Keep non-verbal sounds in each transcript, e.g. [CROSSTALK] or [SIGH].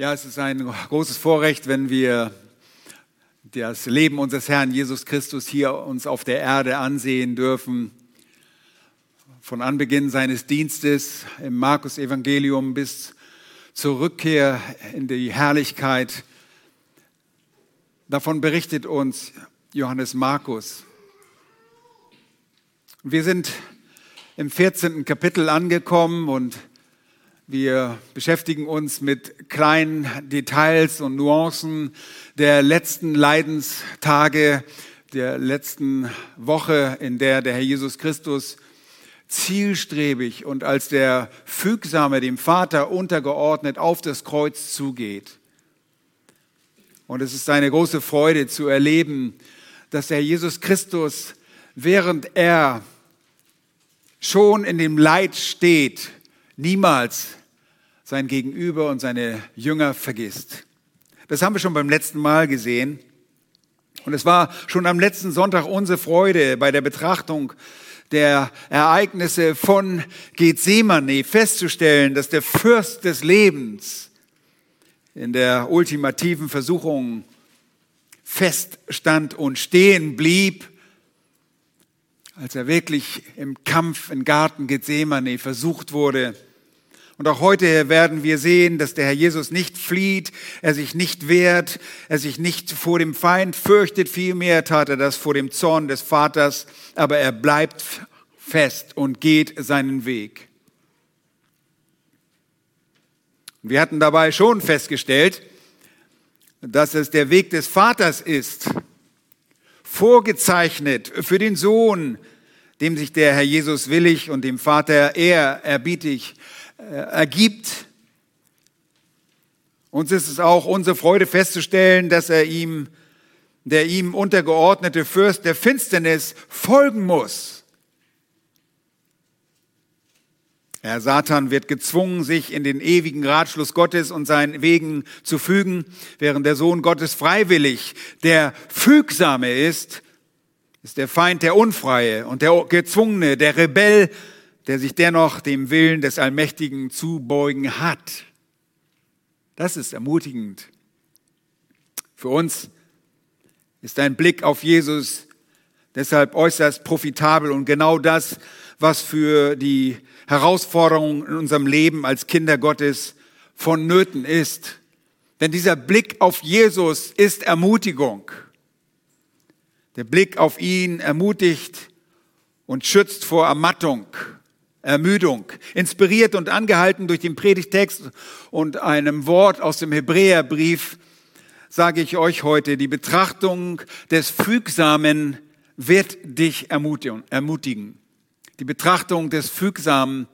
Ja, es ist ein großes Vorrecht, wenn wir das Leben unseres Herrn Jesus Christus hier uns auf der Erde ansehen dürfen. Von Anbeginn seines Dienstes im Markus Evangelium bis zur Rückkehr in die Herrlichkeit. Davon berichtet uns Johannes Markus. Wir sind im 14. Kapitel angekommen und wir beschäftigen uns mit kleinen Details und Nuancen der letzten Leidenstage, der letzten Woche, in der der Herr Jesus Christus zielstrebig und als der Fügsame dem Vater untergeordnet auf das Kreuz zugeht. Und es ist eine große Freude zu erleben, dass der Herr Jesus Christus, während er schon in dem Leid steht, niemals sein Gegenüber und seine Jünger vergisst. Das haben wir schon beim letzten Mal gesehen. Und es war schon am letzten Sonntag unsere Freude bei der Betrachtung der Ereignisse von Gethsemane festzustellen, dass der Fürst des Lebens in der ultimativen Versuchung feststand und stehen blieb, als er wirklich im Kampf im Garten Gethsemane versucht wurde, und auch heute werden wir sehen, dass der Herr Jesus nicht flieht, er sich nicht wehrt, er sich nicht vor dem Feind fürchtet, vielmehr tat er das vor dem Zorn des Vaters, aber er bleibt fest und geht seinen Weg. Wir hatten dabei schon festgestellt, dass es der Weg des Vaters ist, vorgezeichnet für den Sohn, dem sich der Herr Jesus willig und dem Vater ehrerbietig äh, ergibt. Uns ist es auch unsere Freude festzustellen, dass er ihm, der ihm untergeordnete Fürst der Finsternis folgen muss. Herr Satan wird gezwungen, sich in den ewigen Ratschluss Gottes und seinen Wegen zu fügen, während der Sohn Gottes freiwillig der Fügsame ist, ist der Feind der Unfreie und der Gezwungene, der Rebell, der sich dennoch dem Willen des Allmächtigen zu beugen hat. Das ist ermutigend. Für uns ist ein Blick auf Jesus deshalb äußerst profitabel und genau das, was für die Herausforderungen in unserem Leben als Kinder Gottes vonnöten ist. Denn dieser Blick auf Jesus ist Ermutigung. Der Blick auf ihn ermutigt und schützt vor Ermattung. Ermüdung. Inspiriert und angehalten durch den Predigtext und einem Wort aus dem Hebräerbrief sage ich euch heute, die Betrachtung des Fügsamen wird dich ermutigen. Die Betrachtung des Fügsamen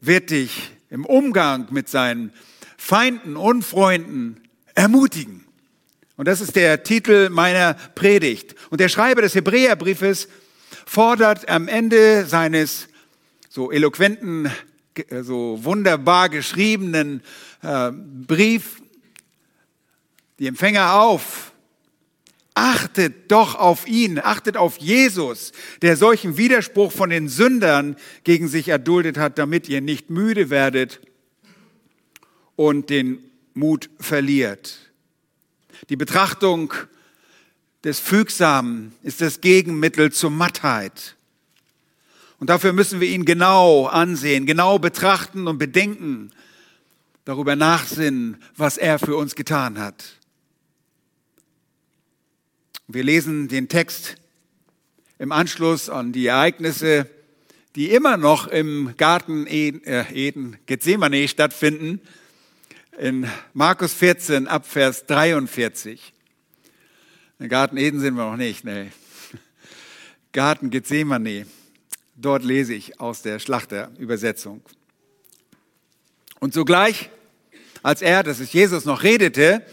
wird dich im Umgang mit seinen Feinden und Freunden ermutigen. Und das ist der Titel meiner Predigt. Und der Schreiber des Hebräerbriefes fordert am Ende seines so eloquenten, äh, so wunderbar geschriebenen äh, Brief die Empfänger auf. Achtet doch auf ihn, achtet auf Jesus, der solchen Widerspruch von den Sündern gegen sich erduldet hat, damit ihr nicht müde werdet und den Mut verliert. Die Betrachtung des Fügsamen ist das Gegenmittel zur Mattheit. Und dafür müssen wir ihn genau ansehen, genau betrachten und bedenken, darüber nachsinnen, was er für uns getan hat. Wir lesen den Text im Anschluss an die Ereignisse, die immer noch im Garten Eden, äh, Gethsemane stattfinden, in Markus 14 ab Vers 43. Im Garten Eden sind wir noch nicht, nee. Garten Gethsemane. Dort lese ich aus der Schlachterübersetzung. Und sogleich, als er, das ist Jesus, noch redete,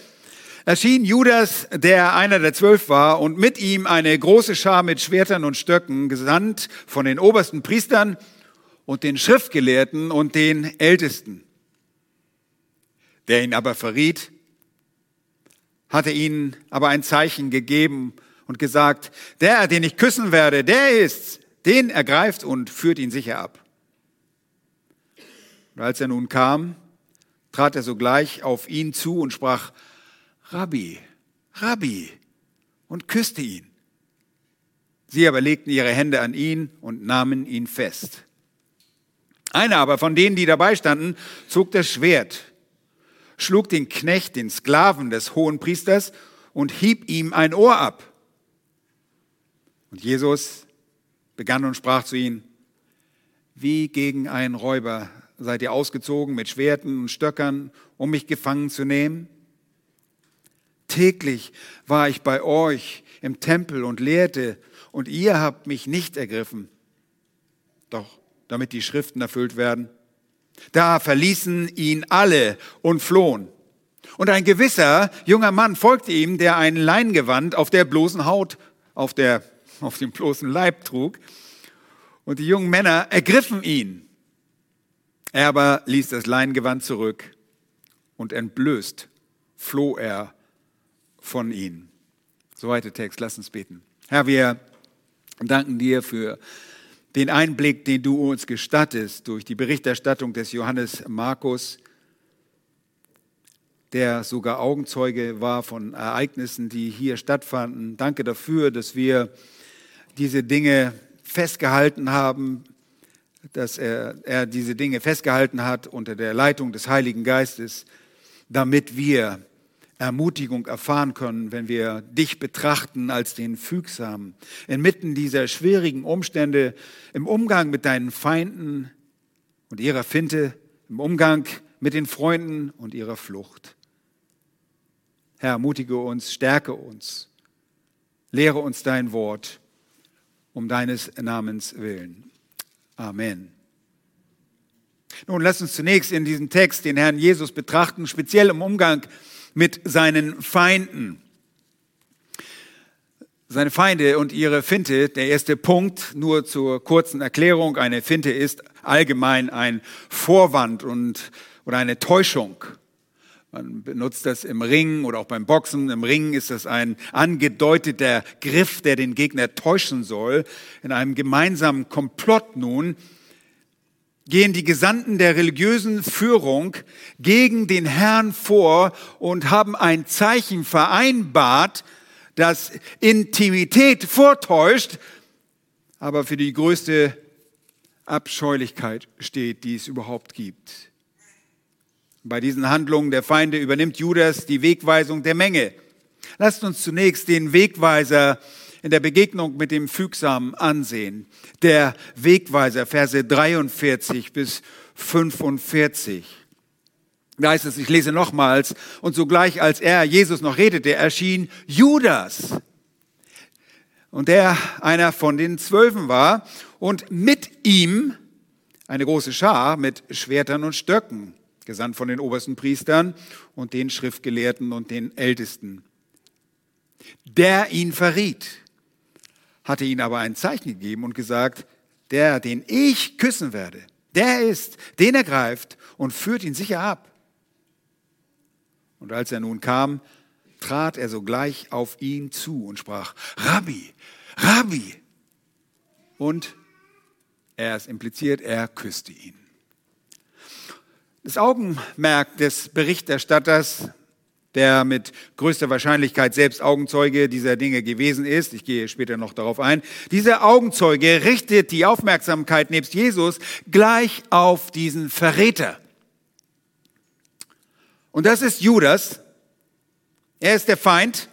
erschien Judas, der einer der zwölf war, und mit ihm eine große Schar mit Schwertern und Stöcken, gesandt von den obersten Priestern und den Schriftgelehrten und den Ältesten. Der ihn aber verriet, hatte ihnen aber ein Zeichen gegeben und gesagt, der, den ich küssen werde, der ist's, den ergreift und führt ihn sicher ab. Und als er nun kam, trat er sogleich auf ihn zu und sprach, Rabbi, Rabbi, und küsste ihn. Sie aber legten ihre Hände an ihn und nahmen ihn fest. Einer aber von denen, die dabei standen, zog das Schwert, schlug den Knecht, den Sklaven des hohen Priesters und hieb ihm ein Ohr ab. Und Jesus begann und sprach zu ihnen, wie gegen einen Räuber seid ihr ausgezogen mit Schwerten und Stöckern, um mich gefangen zu nehmen? Täglich war ich bei euch im Tempel und lehrte, und ihr habt mich nicht ergriffen. Doch damit die Schriften erfüllt werden. Da verließen ihn alle und flohen. Und ein gewisser junger Mann folgte ihm, der ein Leingewand auf der bloßen Haut, auf, der, [LAUGHS] auf dem bloßen Leib trug. Und die jungen Männer ergriffen ihn. Er aber ließ das Leingewand zurück und entblößt floh er von ihnen. Soweit der Text. Lass uns beten. Herr, wir danken dir für den Einblick, den du uns gestattest durch die Berichterstattung des Johannes Markus, der sogar Augenzeuge war von Ereignissen, die hier stattfanden. Danke dafür, dass wir diese Dinge festgehalten haben, dass er, er diese Dinge festgehalten hat unter der Leitung des Heiligen Geistes, damit wir Ermutigung erfahren können, wenn wir dich betrachten als den Fügsamen. Inmitten dieser schwierigen Umstände, im Umgang mit deinen Feinden und ihrer Finte, im Umgang mit den Freunden und ihrer Flucht. Herr, ermutige uns, stärke uns, lehre uns dein Wort um deines Namens willen. Amen. Nun, lass uns zunächst in diesem Text den Herrn Jesus betrachten, speziell im Umgang mit seinen Feinden. Seine Feinde und ihre Finte, der erste Punkt, nur zur kurzen Erklärung, eine Finte ist allgemein ein Vorwand und, oder eine Täuschung. Man benutzt das im Ring oder auch beim Boxen. Im Ring ist das ein angedeuteter Griff, der den Gegner täuschen soll. In einem gemeinsamen Komplott nun gehen die Gesandten der religiösen Führung gegen den Herrn vor und haben ein Zeichen vereinbart, das Intimität vortäuscht, aber für die größte Abscheulichkeit steht, die es überhaupt gibt. Bei diesen Handlungen der Feinde übernimmt Judas die Wegweisung der Menge. Lasst uns zunächst den Wegweiser in der Begegnung mit dem Fügsamen ansehen. Der Wegweiser, Verse 43 bis 45. Da heißt es, ich lese nochmals, und sogleich als er, Jesus, noch redete, erschien Judas. Und der einer von den Zwölfen war und mit ihm eine große Schar mit Schwertern und Stöcken, gesandt von den obersten Priestern und den Schriftgelehrten und den Ältesten, der ihn verriet hatte ihnen aber ein Zeichen gegeben und gesagt, der, den ich küssen werde, der ist, den er greift und führt ihn sicher ab. Und als er nun kam, trat er sogleich auf ihn zu und sprach, Rabbi, Rabbi. Und er ist impliziert, er küsste ihn. Das Augenmerk des Berichterstatters der mit größter Wahrscheinlichkeit selbst Augenzeuge dieser Dinge gewesen ist. Ich gehe später noch darauf ein. Dieser Augenzeuge richtet die Aufmerksamkeit nebst Jesus gleich auf diesen Verräter. Und das ist Judas. Er ist der Feind,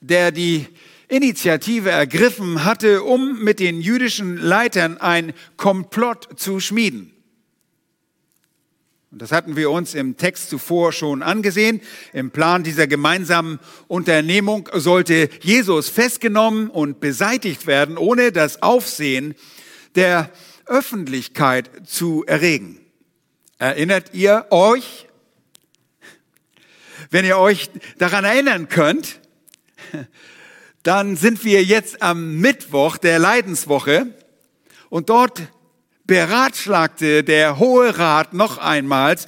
der die Initiative ergriffen hatte, um mit den jüdischen Leitern ein Komplott zu schmieden. Und das hatten wir uns im Text zuvor schon angesehen. Im Plan dieser gemeinsamen Unternehmung sollte Jesus festgenommen und beseitigt werden, ohne das Aufsehen der Öffentlichkeit zu erregen. Erinnert ihr euch? Wenn ihr euch daran erinnern könnt, dann sind wir jetzt am Mittwoch der Leidenswoche und dort beratschlagte der Hohe Rat noch einmals,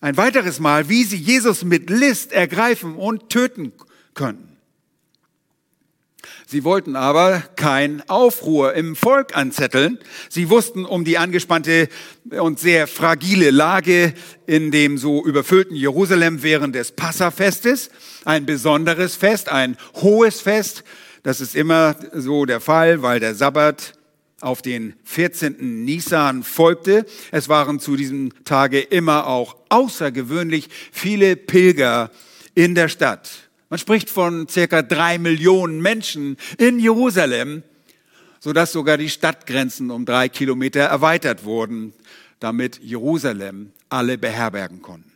ein weiteres Mal, wie sie Jesus mit List ergreifen und töten könnten. Sie wollten aber kein Aufruhr im Volk anzetteln. Sie wussten um die angespannte und sehr fragile Lage in dem so überfüllten Jerusalem während des Passafestes. Ein besonderes Fest, ein hohes Fest. Das ist immer so der Fall, weil der Sabbat auf den 14. Nisan folgte. Es waren zu diesem Tage immer auch außergewöhnlich viele Pilger in der Stadt. Man spricht von circa drei Millionen Menschen in Jerusalem, sodass sogar die Stadtgrenzen um drei Kilometer erweitert wurden, damit Jerusalem alle beherbergen konnten.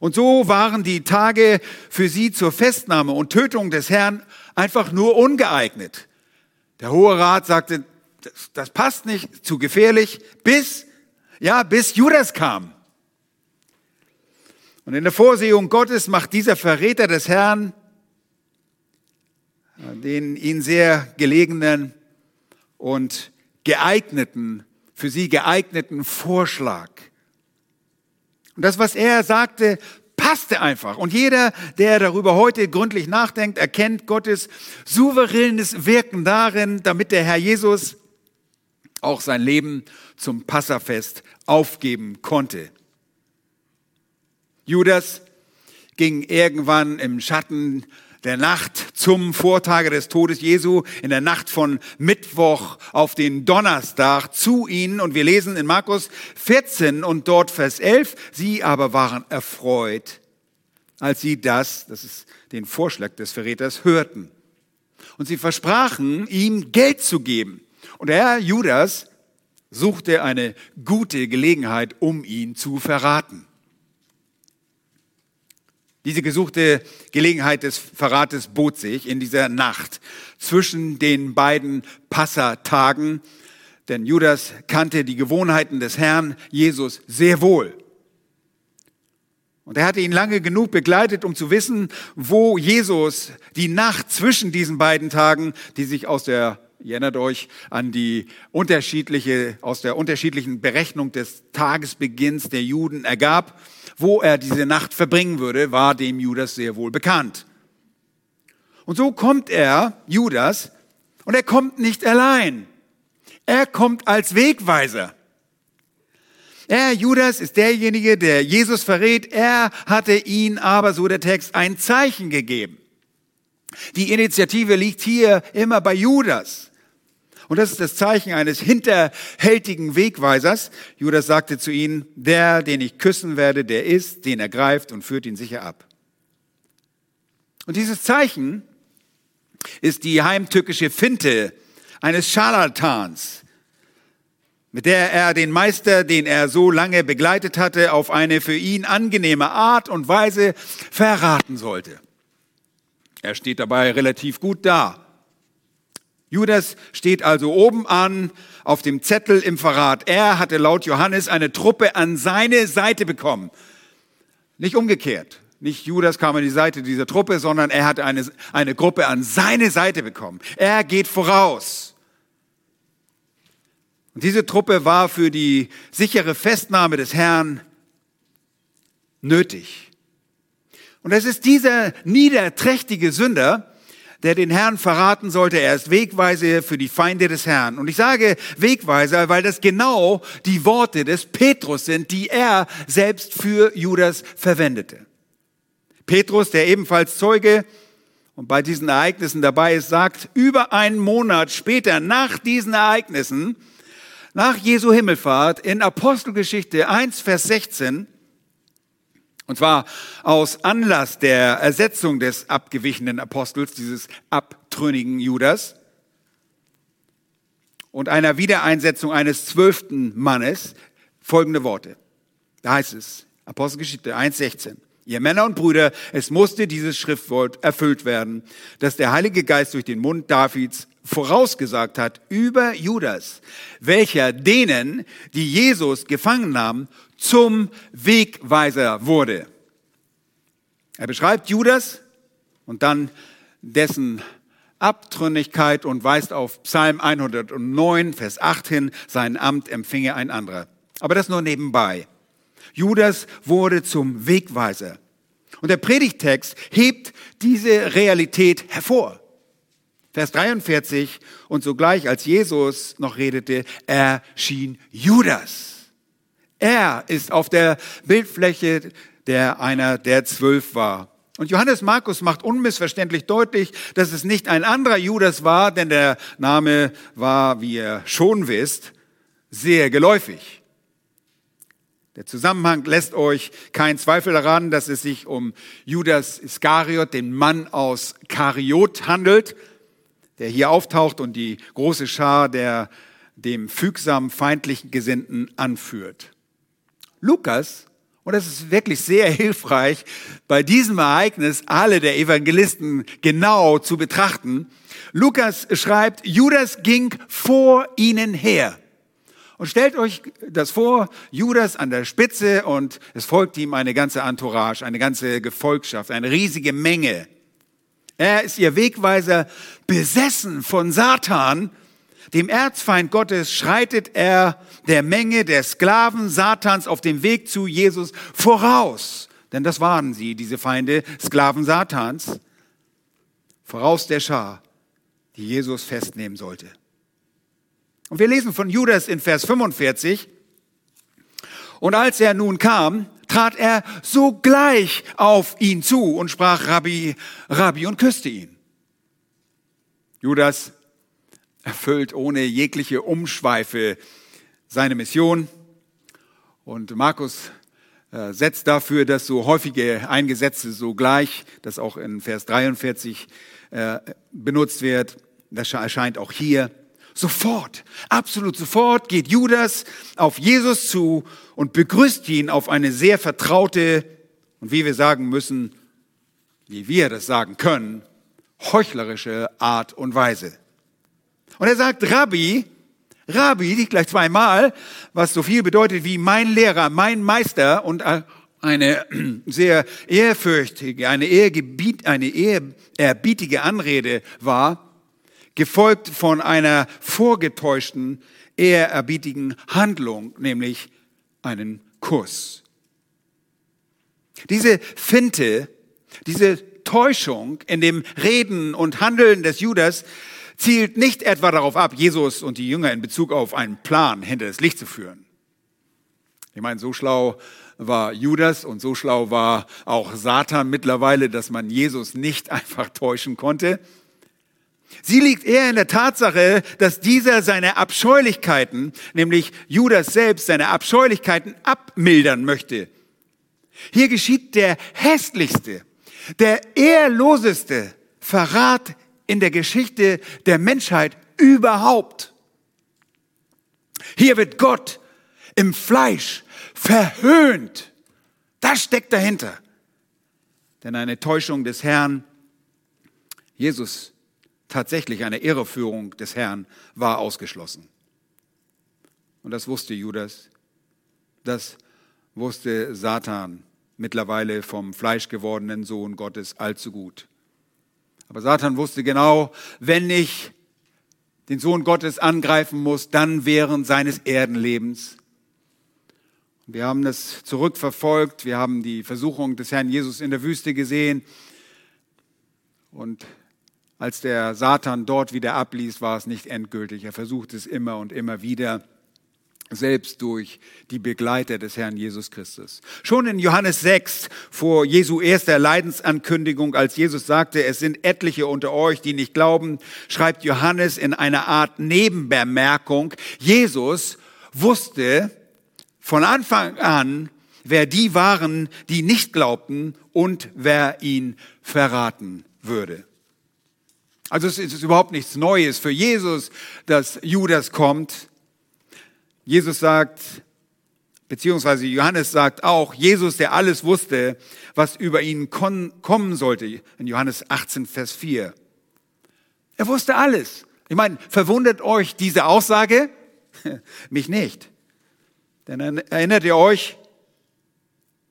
Und so waren die Tage für sie zur Festnahme und Tötung des Herrn einfach nur ungeeignet. Der Hohe Rat sagte, das, das passt nicht, zu gefährlich, bis, ja, bis Judas kam. Und in der Vorsehung Gottes macht dieser Verräter des Herrn den ihn sehr gelegenen und geeigneten, für sie geeigneten Vorschlag. Und das, was er sagte, passte einfach. Und jeder, der darüber heute gründlich nachdenkt, erkennt Gottes souveränes Wirken darin, damit der Herr Jesus auch sein Leben zum Passafest aufgeben konnte. Judas ging irgendwann im Schatten der Nacht zum Vortage des Todes Jesu, in der Nacht von Mittwoch auf den Donnerstag zu ihnen. Und wir lesen in Markus 14 und dort Vers 11, sie aber waren erfreut, als sie das, das ist den Vorschlag des Verräters, hörten. Und sie versprachen, ihm Geld zu geben. Und der Herr Judas suchte eine gute Gelegenheit, um ihn zu verraten. Diese gesuchte Gelegenheit des Verrates bot sich in dieser Nacht zwischen den beiden Passatagen, denn Judas kannte die Gewohnheiten des Herrn Jesus sehr wohl. Und er hatte ihn lange genug begleitet, um zu wissen, wo Jesus die Nacht zwischen diesen beiden Tagen, die sich aus der Ihr erinnert euch an die unterschiedliche, aus der unterschiedlichen Berechnung des Tagesbeginns der Juden ergab, wo er diese Nacht verbringen würde, war dem Judas sehr wohl bekannt. Und so kommt er, Judas, und er kommt nicht allein. Er kommt als Wegweiser. Er, Judas, ist derjenige, der Jesus verrät. Er hatte ihn aber, so der Text, ein Zeichen gegeben. Die Initiative liegt hier immer bei Judas. Und das ist das Zeichen eines hinterhältigen Wegweisers. Judas sagte zu ihnen, der, den ich küssen werde, der ist, den er greift und führt ihn sicher ab. Und dieses Zeichen ist die heimtückische Finte eines Scharlatans, mit der er den Meister, den er so lange begleitet hatte, auf eine für ihn angenehme Art und Weise verraten sollte. Er steht dabei relativ gut da. Judas steht also oben an auf dem Zettel im Verrat. Er hatte laut Johannes eine Truppe an seine Seite bekommen. Nicht umgekehrt. Nicht Judas kam an die Seite dieser Truppe, sondern er hatte eine, eine Gruppe an seine Seite bekommen. Er geht voraus. Und diese Truppe war für die sichere Festnahme des Herrn nötig. Und es ist dieser niederträchtige Sünder, der den Herrn verraten sollte. Er ist Wegweiser für die Feinde des Herrn. Und ich sage Wegweiser, weil das genau die Worte des Petrus sind, die er selbst für Judas verwendete. Petrus, der ebenfalls Zeuge und bei diesen Ereignissen dabei ist, sagt, über einen Monat später nach diesen Ereignissen, nach Jesu Himmelfahrt in Apostelgeschichte 1, Vers 16, und zwar aus Anlass der Ersetzung des abgewichenen Apostels, dieses abtrünnigen Judas, und einer Wiedereinsetzung eines zwölften Mannes folgende Worte. Da heißt es, Apostelgeschichte 1,16. Ihr Männer und Brüder, es musste dieses Schriftwort erfüllt werden, dass der Heilige Geist durch den Mund Davids vorausgesagt hat über Judas, welcher denen, die Jesus gefangen nahmen, zum Wegweiser wurde. Er beschreibt Judas und dann dessen Abtrünnigkeit und weist auf Psalm 109, Vers 8 hin, sein Amt empfinge ein anderer. Aber das nur nebenbei. Judas wurde zum Wegweiser. Und der Predigtext hebt diese Realität hervor. Vers 43, und sogleich als Jesus noch redete, erschien Judas. Er ist auf der Bildfläche der einer der zwölf war. Und Johannes Markus macht unmissverständlich deutlich, dass es nicht ein anderer Judas war, denn der Name war, wie ihr schon wisst, sehr geläufig. Der Zusammenhang lässt euch keinen Zweifel daran, dass es sich um Judas Iskariot, den Mann aus Kariot handelt, der hier auftaucht und die große Schar der dem fügsam feindlichen Gesinnten anführt. Lukas und es ist wirklich sehr hilfreich, bei diesem Ereignis alle der Evangelisten genau zu betrachten. Lukas schreibt, Judas ging vor ihnen her. Und stellt euch das vor, Judas an der Spitze und es folgt ihm eine ganze Entourage, eine ganze Gefolgschaft, eine riesige Menge. Er ist ihr Wegweiser, besessen von Satan dem Erzfeind Gottes schreitet er der Menge der Sklaven Satans auf dem Weg zu Jesus voraus. Denn das waren sie, diese Feinde, Sklaven Satans. Voraus der Schar, die Jesus festnehmen sollte. Und wir lesen von Judas in Vers 45. Und als er nun kam, trat er sogleich auf ihn zu und sprach Rabbi, Rabbi und küsste ihn. Judas erfüllt ohne jegliche Umschweife seine Mission. Und Markus äh, setzt dafür das so häufige Eingesetzte sogleich, das auch in Vers 43 äh, benutzt wird. Das erscheint auch hier. Sofort, absolut sofort geht Judas auf Jesus zu und begrüßt ihn auf eine sehr vertraute und wie wir sagen müssen, wie wir das sagen können, heuchlerische Art und Weise. Und er sagt, Rabbi, Rabbi, gleich zweimal, was so viel bedeutet wie mein Lehrer, mein Meister und eine [CLEARS THROAT] sehr ehrfürchtige, eine, ehrgebiet, eine ehrerbietige Anrede war, gefolgt von einer vorgetäuschten, ehrerbietigen Handlung, nämlich einen Kuss. Diese Finte, diese Täuschung in dem Reden und Handeln des Judas zielt nicht etwa darauf ab, Jesus und die Jünger in Bezug auf einen Plan hinter das Licht zu führen. Ich meine, so schlau war Judas und so schlau war auch Satan mittlerweile, dass man Jesus nicht [LAUGHS] einfach täuschen konnte. Sie liegt eher in der Tatsache, dass dieser seine Abscheulichkeiten, nämlich Judas selbst seine Abscheulichkeiten abmildern möchte. Hier geschieht der hässlichste, der ehrloseste Verrat in der Geschichte der Menschheit überhaupt. Hier wird Gott im Fleisch verhöhnt. Das steckt dahinter. Denn eine Täuschung des Herrn, Jesus, tatsächlich eine Irreführung des Herrn, war ausgeschlossen. Und das wusste Judas. Das wusste Satan mittlerweile vom fleischgewordenen Sohn Gottes allzu gut. Aber Satan wusste genau, wenn ich den Sohn Gottes angreifen muss, dann während seines Erdenlebens. Wir haben das zurückverfolgt, wir haben die Versuchung des Herrn Jesus in der Wüste gesehen. Und als der Satan dort wieder abließ, war es nicht endgültig. Er versucht es immer und immer wieder selbst durch die Begleiter des Herrn Jesus Christus. Schon in Johannes 6 vor Jesu erster Leidensankündigung, als Jesus sagte, es sind etliche unter euch, die nicht glauben, schreibt Johannes in einer Art Nebenbemerkung, Jesus wusste von Anfang an, wer die waren, die nicht glaubten und wer ihn verraten würde. Also es ist überhaupt nichts Neues für Jesus, dass Judas kommt. Jesus sagt, beziehungsweise Johannes sagt auch, Jesus, der alles wusste, was über ihn kommen sollte, in Johannes 18, Vers 4. Er wusste alles. Ich meine, verwundert euch diese Aussage? [LAUGHS] Mich nicht. Denn erinnert ihr euch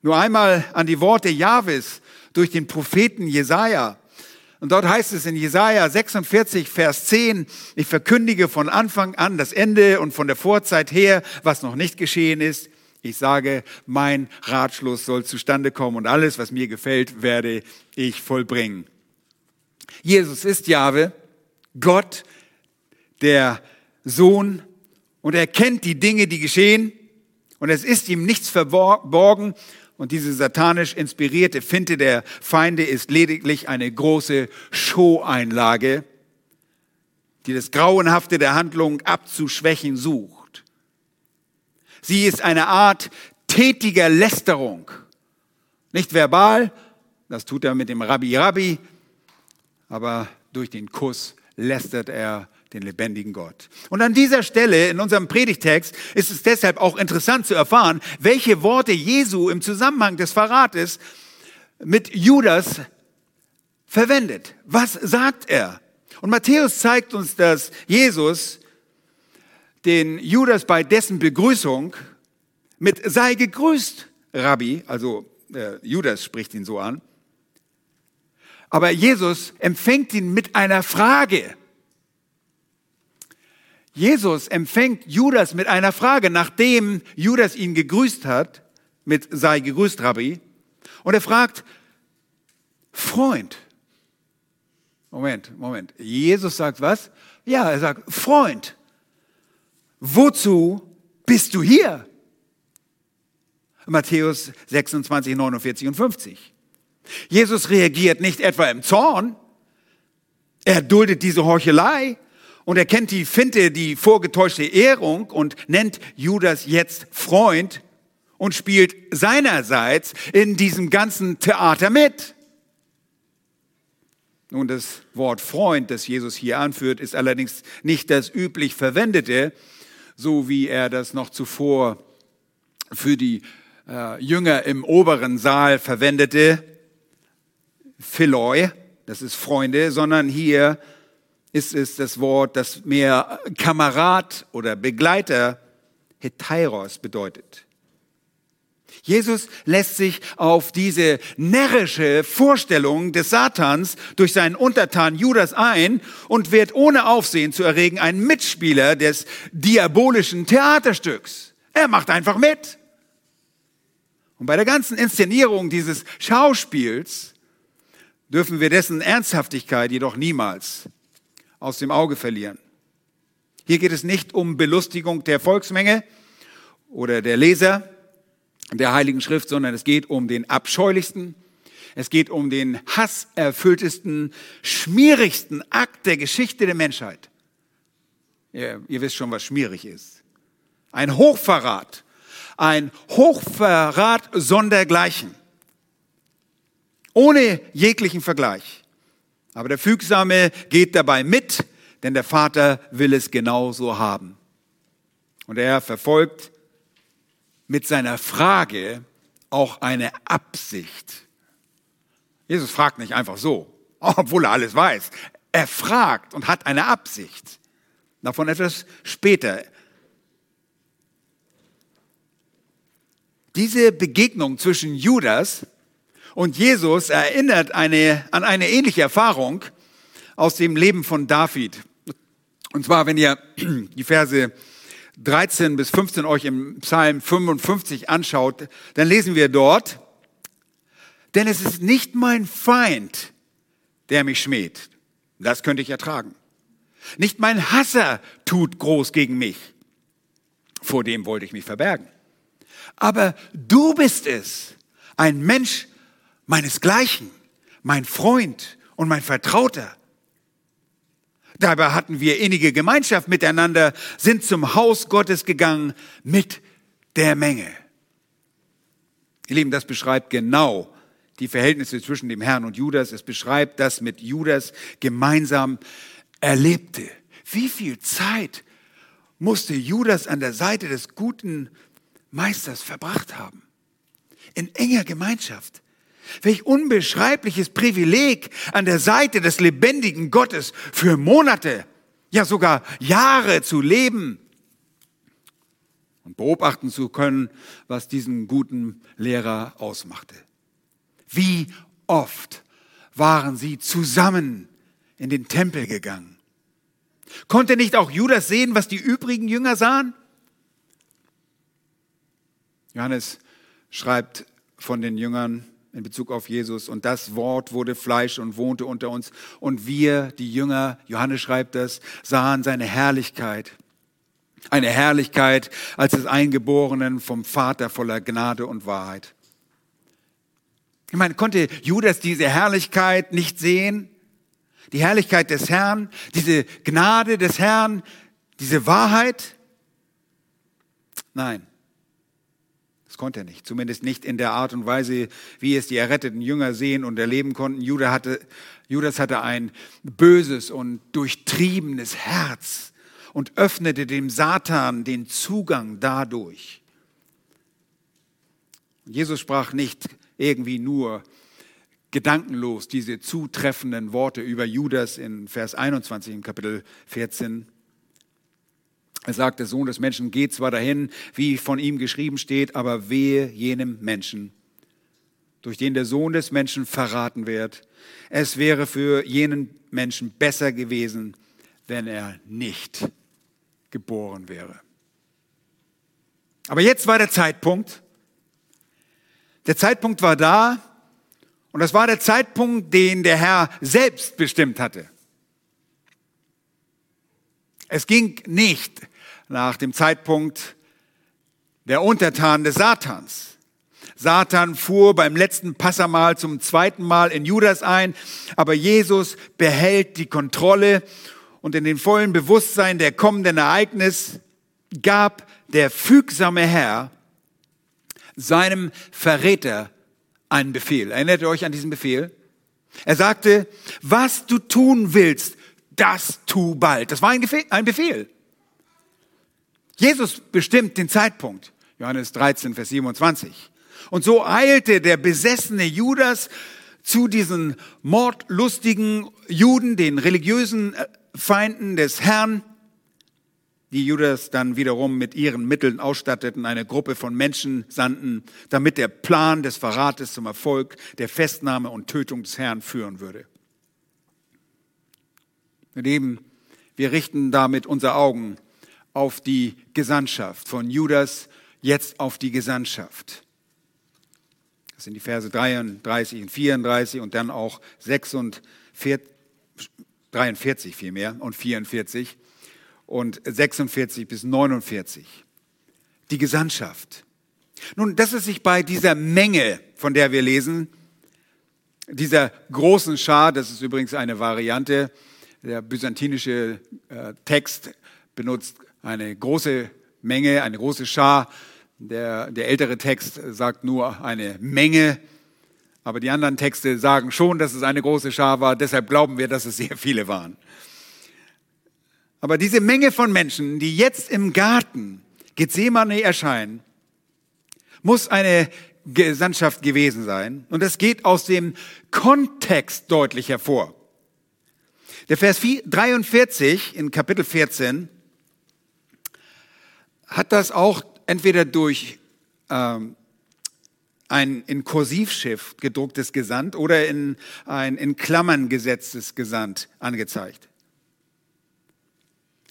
nur einmal an die Worte Jahwes durch den Propheten Jesaja. Und dort heißt es in Jesaja 46, Vers 10, ich verkündige von Anfang an das Ende und von der Vorzeit her, was noch nicht geschehen ist. Ich sage, mein Ratschluss soll zustande kommen und alles, was mir gefällt, werde ich vollbringen. Jesus ist Jahwe Gott, der Sohn, und er kennt die Dinge, die geschehen, und es ist ihm nichts verborgen, und diese satanisch inspirierte Finte der Feinde ist lediglich eine große Show-Einlage, die das Grauenhafte der Handlung abzuschwächen sucht. Sie ist eine Art tätiger Lästerung. Nicht verbal, das tut er mit dem Rabbi Rabbi, aber durch den Kuss lästert er den lebendigen Gott. Und an dieser Stelle in unserem Predigtext ist es deshalb auch interessant zu erfahren, welche Worte Jesu im Zusammenhang des Verrates mit Judas verwendet. Was sagt er? Und Matthäus zeigt uns, dass Jesus den Judas bei dessen Begrüßung mit sei gegrüßt, Rabbi, also äh, Judas spricht ihn so an, aber Jesus empfängt ihn mit einer Frage. Jesus empfängt Judas mit einer Frage, nachdem Judas ihn gegrüßt hat, mit sei gegrüßt, Rabbi. Und er fragt, Freund. Moment, Moment. Jesus sagt was? Ja, er sagt, Freund, wozu bist du hier? Matthäus 26, 49 und 50. Jesus reagiert nicht etwa im Zorn. Er duldet diese Heuchelei, und er kennt die Finte, die vorgetäuschte Ehrung und nennt Judas jetzt Freund und spielt seinerseits in diesem ganzen Theater mit. Nun, das Wort Freund, das Jesus hier anführt, ist allerdings nicht das üblich verwendete, so wie er das noch zuvor für die äh, Jünger im oberen Saal verwendete. Philoi, das ist Freunde, sondern hier ist es das Wort, das mehr Kamerad oder Begleiter Hetairos bedeutet. Jesus lässt sich auf diese närrische Vorstellung des Satans durch seinen Untertan Judas ein und wird ohne Aufsehen zu erregen ein Mitspieler des diabolischen Theaterstücks. Er macht einfach mit. Und bei der ganzen Inszenierung dieses Schauspiels dürfen wir dessen Ernsthaftigkeit jedoch niemals aus dem Auge verlieren. Hier geht es nicht um Belustigung der Volksmenge oder der Leser der Heiligen Schrift, sondern es geht um den abscheulichsten, es geht um den hasserfülltesten, schmierigsten Akt der Geschichte der Menschheit. Ihr, ihr wisst schon, was schmierig ist. Ein Hochverrat, ein Hochverrat sondergleichen, ohne jeglichen Vergleich. Aber der Fügsame geht dabei mit, denn der Vater will es genauso haben. Und er verfolgt mit seiner Frage auch eine Absicht. Jesus fragt nicht einfach so, [LAUGHS] obwohl er alles weiß. Er fragt und hat eine Absicht. Davon etwas später. Diese Begegnung zwischen Judas und Jesus erinnert eine, an eine ähnliche Erfahrung aus dem Leben von David. Und zwar, wenn ihr [CLEARS THROAT] die Verse 13 bis 15 euch im Psalm 55 anschaut, dann lesen wir dort, denn es ist nicht mein Feind, der mich schmäht. Das könnte ich ertragen. Nicht mein Hasser tut groß gegen mich. Vor dem wollte ich mich verbergen. Aber du bist es, ein Mensch meinesgleichen, mein Freund und mein Vertrauter. Dabei hatten wir innige Gemeinschaft miteinander, sind zum Haus Gottes gegangen mit der Menge. Ihr Lieben, das beschreibt genau die Verhältnisse zwischen dem Herrn und Judas. Es beschreibt das mit Judas gemeinsam erlebte. Wie viel Zeit musste Judas an der Seite des guten Meisters verbracht haben? In enger Gemeinschaft. Welch unbeschreibliches Privileg an der Seite des lebendigen Gottes für Monate, ja sogar Jahre zu leben und beobachten zu können, was diesen guten Lehrer ausmachte. Wie oft waren sie zusammen in den Tempel gegangen? Konnte nicht auch Judas sehen, was die übrigen Jünger sahen? Johannes schreibt von den Jüngern in Bezug auf Jesus. Und das Wort wurde Fleisch und wohnte unter uns. Und wir, die Jünger, Johannes schreibt das, sahen seine Herrlichkeit. Eine Herrlichkeit als des Eingeborenen vom Vater voller Gnade und Wahrheit. Ich meine, konnte Judas diese Herrlichkeit nicht sehen? Die Herrlichkeit des Herrn, diese Gnade des Herrn, diese Wahrheit? Nein. Konnte er nicht. Zumindest nicht in der Art und Weise, wie es die erretteten Jünger sehen und erleben konnten. Judas hatte, Judas hatte ein böses und durchtriebenes Herz und öffnete dem Satan den Zugang dadurch. Jesus sprach nicht irgendwie nur gedankenlos diese zutreffenden Worte über Judas in Vers 21 im Kapitel 14. Er sagt, der Sohn des Menschen geht zwar dahin, wie von ihm geschrieben steht, aber wehe jenem Menschen, durch den der Sohn des Menschen verraten wird. Es wäre für jenen Menschen besser gewesen, wenn er nicht geboren wäre. Aber jetzt war der Zeitpunkt. Der Zeitpunkt war da und das war der Zeitpunkt, den der Herr selbst bestimmt hatte. Es ging nicht nach dem Zeitpunkt der Untertanen des Satans. Satan fuhr beim letzten Passamal zum zweiten Mal in Judas ein, aber Jesus behält die Kontrolle und in dem vollen Bewusstsein der kommenden Ereignis gab der fügsame Herr seinem Verräter einen Befehl. Erinnert ihr euch an diesen Befehl? Er sagte, was du tun willst, das tu bald. Das war ein Befehl. Jesus bestimmt den Zeitpunkt. Johannes 13, Vers 27. Und so eilte der besessene Judas zu diesen mordlustigen Juden, den religiösen äh, Feinden des Herrn, die Judas dann wiederum mit ihren Mitteln ausstatteten, eine Gruppe von Menschen sandten, damit der Plan des Verrates zum Erfolg der Festnahme und Tötung des Herrn führen würde. Und eben, wir richten damit unsere Augen auf die Gesandtschaft, von Judas jetzt auf die Gesandtschaft. Das sind die Verse 33 und 34 und dann auch 46, 43 vielmehr und 44 und 46 bis 49. Die Gesandtschaft. Nun, dass es sich bei dieser Menge, von der wir lesen, dieser großen Schar, das ist übrigens eine Variante, der byzantinische äh, Text benutzt eine große Menge, eine große Schar. Der, der ältere Text sagt nur eine Menge, aber die anderen Texte sagen schon, dass es eine große Schar war. Deshalb glauben wir, dass es sehr viele waren. Aber diese Menge von Menschen, die jetzt im Garten Gethsemane erscheinen, muss eine Gesandtschaft gewesen sein. Und das geht aus dem Kontext deutlich hervor. Der Vers 43 in Kapitel 14 hat das auch entweder durch ähm, ein in Kursivschiff gedrucktes Gesandt oder in ein in Klammern gesetztes Gesandt angezeigt.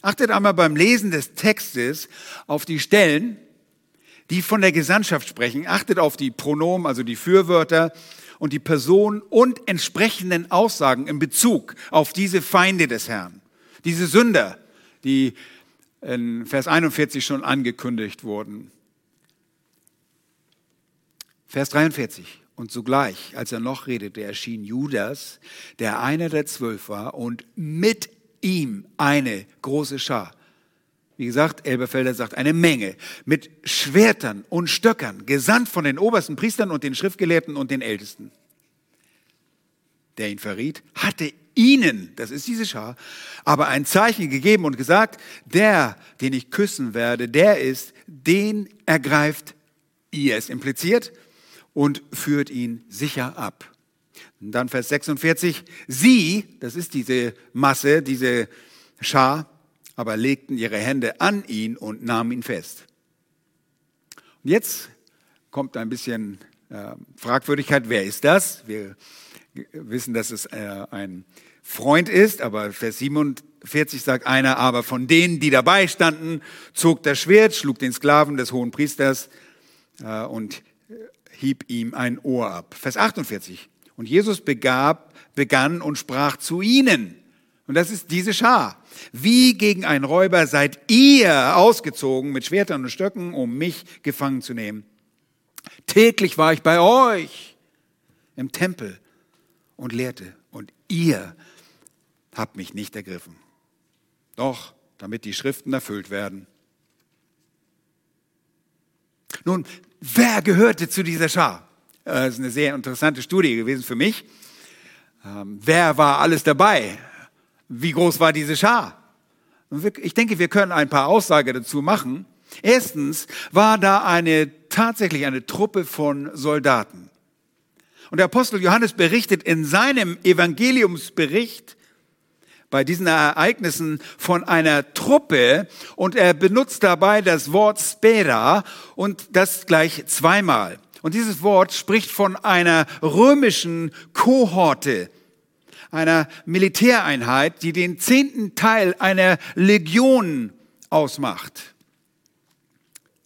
Achtet einmal beim Lesen des Textes auf die Stellen, die von der Gesandtschaft sprechen. Achtet auf die Pronomen, also die Fürwörter und die Person und entsprechenden Aussagen in Bezug auf diese Feinde des Herrn, diese Sünder, die in Vers 41 schon angekündigt wurden. Vers 43. Und sogleich, als er noch redete, erschien Judas, der einer der zwölf war, und mit ihm eine große Schar. Wie gesagt, Elberfelder sagt eine Menge mit Schwertern und Stöckern, gesandt von den obersten Priestern und den Schriftgelehrten und den Ältesten. Der ihn verriet, hatte ihnen, das ist diese Schar, aber ein Zeichen gegeben und gesagt, der, den ich küssen werde, der ist, den ergreift ihr. Es impliziert und führt ihn sicher ab. Dann Vers 46, sie, das ist diese Masse, diese Schar, aber legten ihre Hände an ihn und nahmen ihn fest. Und jetzt kommt ein bisschen äh, Fragwürdigkeit, wer ist das? Wir wissen, dass es äh, ein Freund ist, aber Vers 47 sagt einer, aber von denen, die dabei standen, zog das Schwert, schlug den Sklaven des hohen Priesters äh, und hieb ihm ein Ohr ab. Vers 48. Und Jesus begab, begann und sprach zu ihnen. Und das ist diese Schar. Wie gegen einen Räuber seid ihr ausgezogen mit Schwertern und Stöcken, um mich gefangen zu nehmen. Täglich war ich bei euch im Tempel und lehrte. Und ihr habt mich nicht ergriffen. Doch, damit die Schriften erfüllt werden. Nun, wer gehörte zu dieser Schar? Äh, das ist eine sehr interessante Studie gewesen für mich. Ähm, wer war alles dabei? Wie groß war diese Schar? Ich denke, wir können ein paar Aussagen dazu machen. Erstens war da eine, tatsächlich eine Truppe von Soldaten. Und der Apostel Johannes berichtet in seinem Evangeliumsbericht bei diesen Ereignissen von einer Truppe und er benutzt dabei das Wort Spera und das gleich zweimal. Und dieses Wort spricht von einer römischen Kohorte, einer Militäreinheit, die den zehnten Teil einer Legion ausmacht.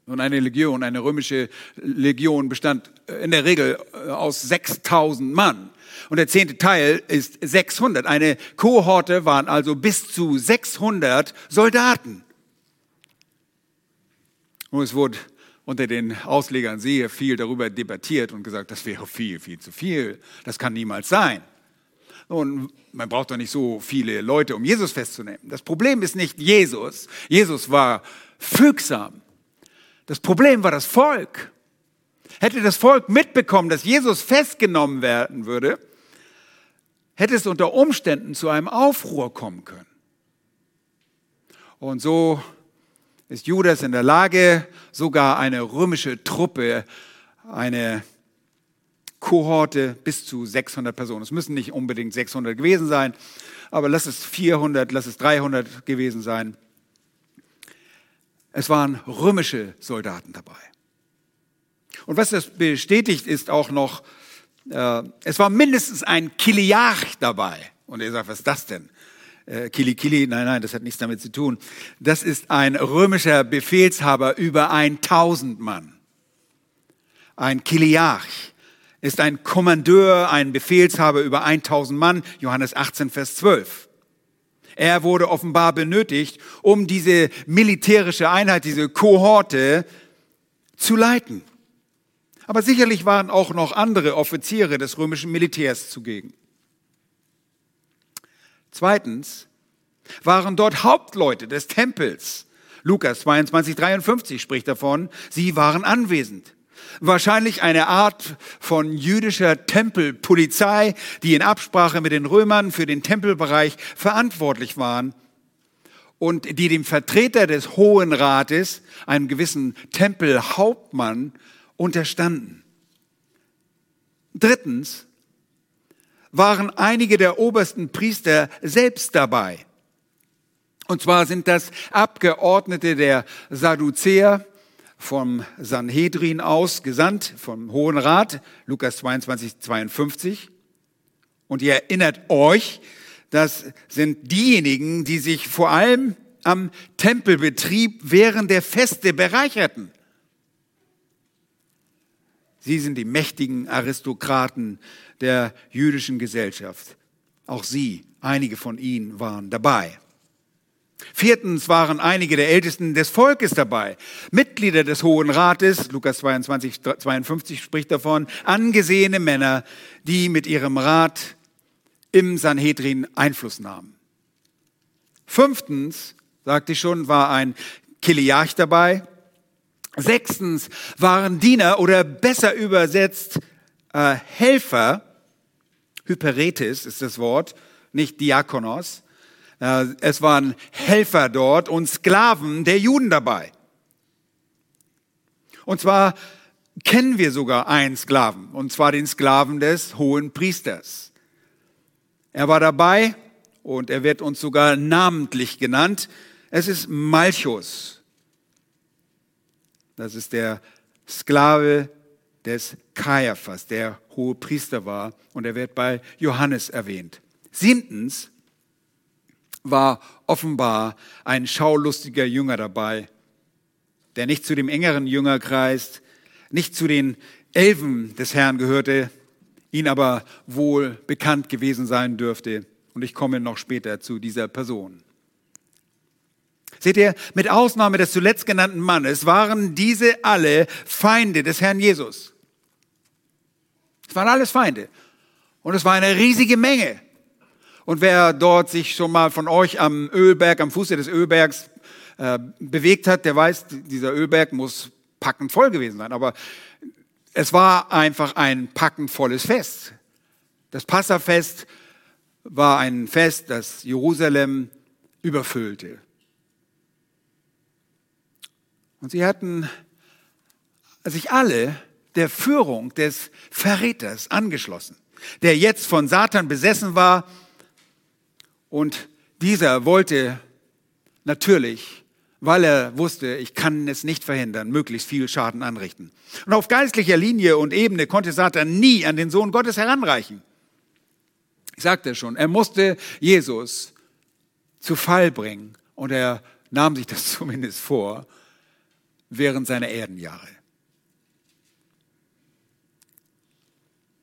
Und eine Legion, eine römische Legion bestand in der Regel äh, aus 6000 Mann. Und der zehnte Teil ist 600. Eine Kohorte waren also bis zu 600 Soldaten. Und es wurde unter den Auslegern sehr viel darüber debattiert und gesagt, das wäre viel, viel zu viel. Das kann niemals sein. Und man braucht doch nicht so viele Leute, um Jesus festzunehmen. Das Problem ist nicht Jesus. Jesus war fügsam. Das Problem war das Volk. Hätte das Volk mitbekommen, dass Jesus festgenommen werden würde, hätte es unter Umständen zu einem Aufruhr kommen können. Und so ist Judas in der Lage, sogar eine römische Truppe, eine Kohorte bis zu 600 Personen. Es müssen nicht unbedingt 600 gewesen sein, aber lass es 400, lass es 300 gewesen sein. Es waren römische Soldaten dabei. Und was das bestätigt, ist auch noch, äh, es war mindestens ein Kiliarch dabei. Und er sagt, was ist das denn? Äh, Kili Kili, nein, nein, das hat nichts damit zu tun. Das ist ein römischer Befehlshaber über 1000 Mann. Ein Kiliarch ist ein Kommandeur, ein Befehlshaber über 1000 Mann, Johannes 18, Vers 12. Er wurde offenbar benötigt, um diese militärische Einheit, diese Kohorte zu leiten. Aber sicherlich waren auch noch andere Offiziere des römischen Militärs zugegen. Zweitens waren dort Hauptleute des Tempels. Lukas 22, 53 spricht davon, sie waren anwesend. Wahrscheinlich eine Art von jüdischer Tempelpolizei, die in Absprache mit den Römern für den Tempelbereich verantwortlich waren und die dem Vertreter des Hohen Rates, einem gewissen Tempelhauptmann, unterstanden. Drittens waren einige der obersten Priester selbst dabei. Und zwar sind das Abgeordnete der Sadduzäer, vom Sanhedrin aus gesandt, vom Hohen Rat, Lukas 22, 52. Und ihr erinnert euch, das sind diejenigen, die sich vor allem am Tempelbetrieb während der Feste bereicherten. Sie sind die mächtigen Aristokraten der jüdischen Gesellschaft. Auch sie, einige von ihnen waren dabei. Viertens waren einige der Ältesten des Volkes dabei, Mitglieder des Hohen Rates, Lukas 22, 52 spricht davon, angesehene Männer, die mit ihrem Rat im Sanhedrin Einfluss nahmen. Fünftens, sagte ich schon, war ein Kiliarch dabei. Sechstens waren Diener oder besser übersetzt äh, Helfer, Hyperetes ist das Wort, nicht Diakonos, es waren Helfer dort und Sklaven der Juden dabei. Und zwar kennen wir sogar einen Sklaven, und zwar den Sklaven des hohen Priesters. Er war dabei und er wird uns sogar namentlich genannt. Es ist Malchus. Das ist der Sklave des Kaiaphas, der hohe Priester war, und er wird bei Johannes erwähnt. Siebtens, war offenbar ein schaulustiger Jünger dabei, der nicht zu dem engeren Jüngerkreis, nicht zu den Elfen des Herrn gehörte, ihn aber wohl bekannt gewesen sein dürfte. Und ich komme noch später zu dieser Person. Seht ihr, mit Ausnahme des zuletzt genannten Mannes waren diese alle Feinde des Herrn Jesus. Es waren alles Feinde. Und es war eine riesige Menge. Und wer dort sich schon mal von euch am Ölberg, am Fuße des Ölbergs äh, bewegt hat, der weiß, dieser Ölberg muss packend voll gewesen sein. Aber es war einfach ein packend volles Fest. Das Passafest war ein Fest, das Jerusalem überfüllte. Und sie hatten sich alle der Führung des Verräters angeschlossen, der jetzt von Satan besessen war. Und dieser wollte natürlich, weil er wusste, ich kann es nicht verhindern, möglichst viel Schaden anrichten. Und auf geistlicher Linie und Ebene konnte Satan nie an den Sohn Gottes heranreichen. Ich sagte schon, er musste Jesus zu Fall bringen und er nahm sich das [LAUGHS] zumindest vor während seiner Erdenjahre.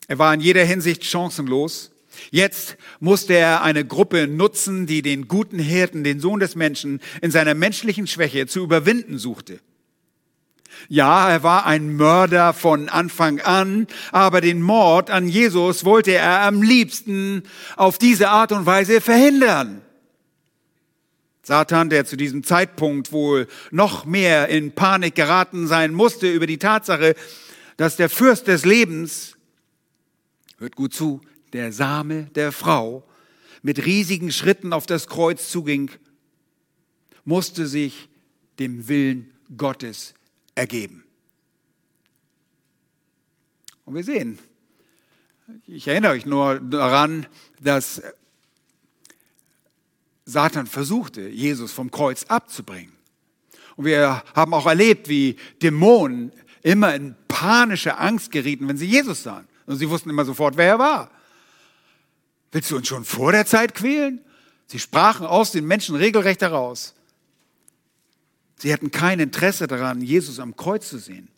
Er war in jeder Hinsicht chancenlos. Jetzt musste er eine Gruppe nutzen, die den guten Hirten, den Sohn des Menschen, in seiner menschlichen Schwäche zu überwinden suchte. Ja, er war ein Mörder von Anfang an, aber den Mord an Jesus wollte er am liebsten auf diese Art und Weise verhindern. Satan, der zu diesem Zeitpunkt wohl noch mehr in Panik geraten sein musste über die Tatsache, dass der Fürst des Lebens, hört gut zu, der Same der Frau, mit riesigen Schritten auf das Kreuz zuging, musste sich dem Willen Gottes ergeben. Und wir sehen, ich erinnere euch nur daran, dass Satan versuchte, Jesus vom Kreuz abzubringen. Und wir haben auch erlebt, wie Dämonen immer in panische Angst gerieten, wenn sie Jesus sahen. Und sie wussten immer sofort, wer er war. Willst du uns schon vor der Zeit quälen? Sie sprachen aus den Menschen regelrecht heraus. Sie hatten kein Interesse daran, Jesus am Kreuz zu sehen.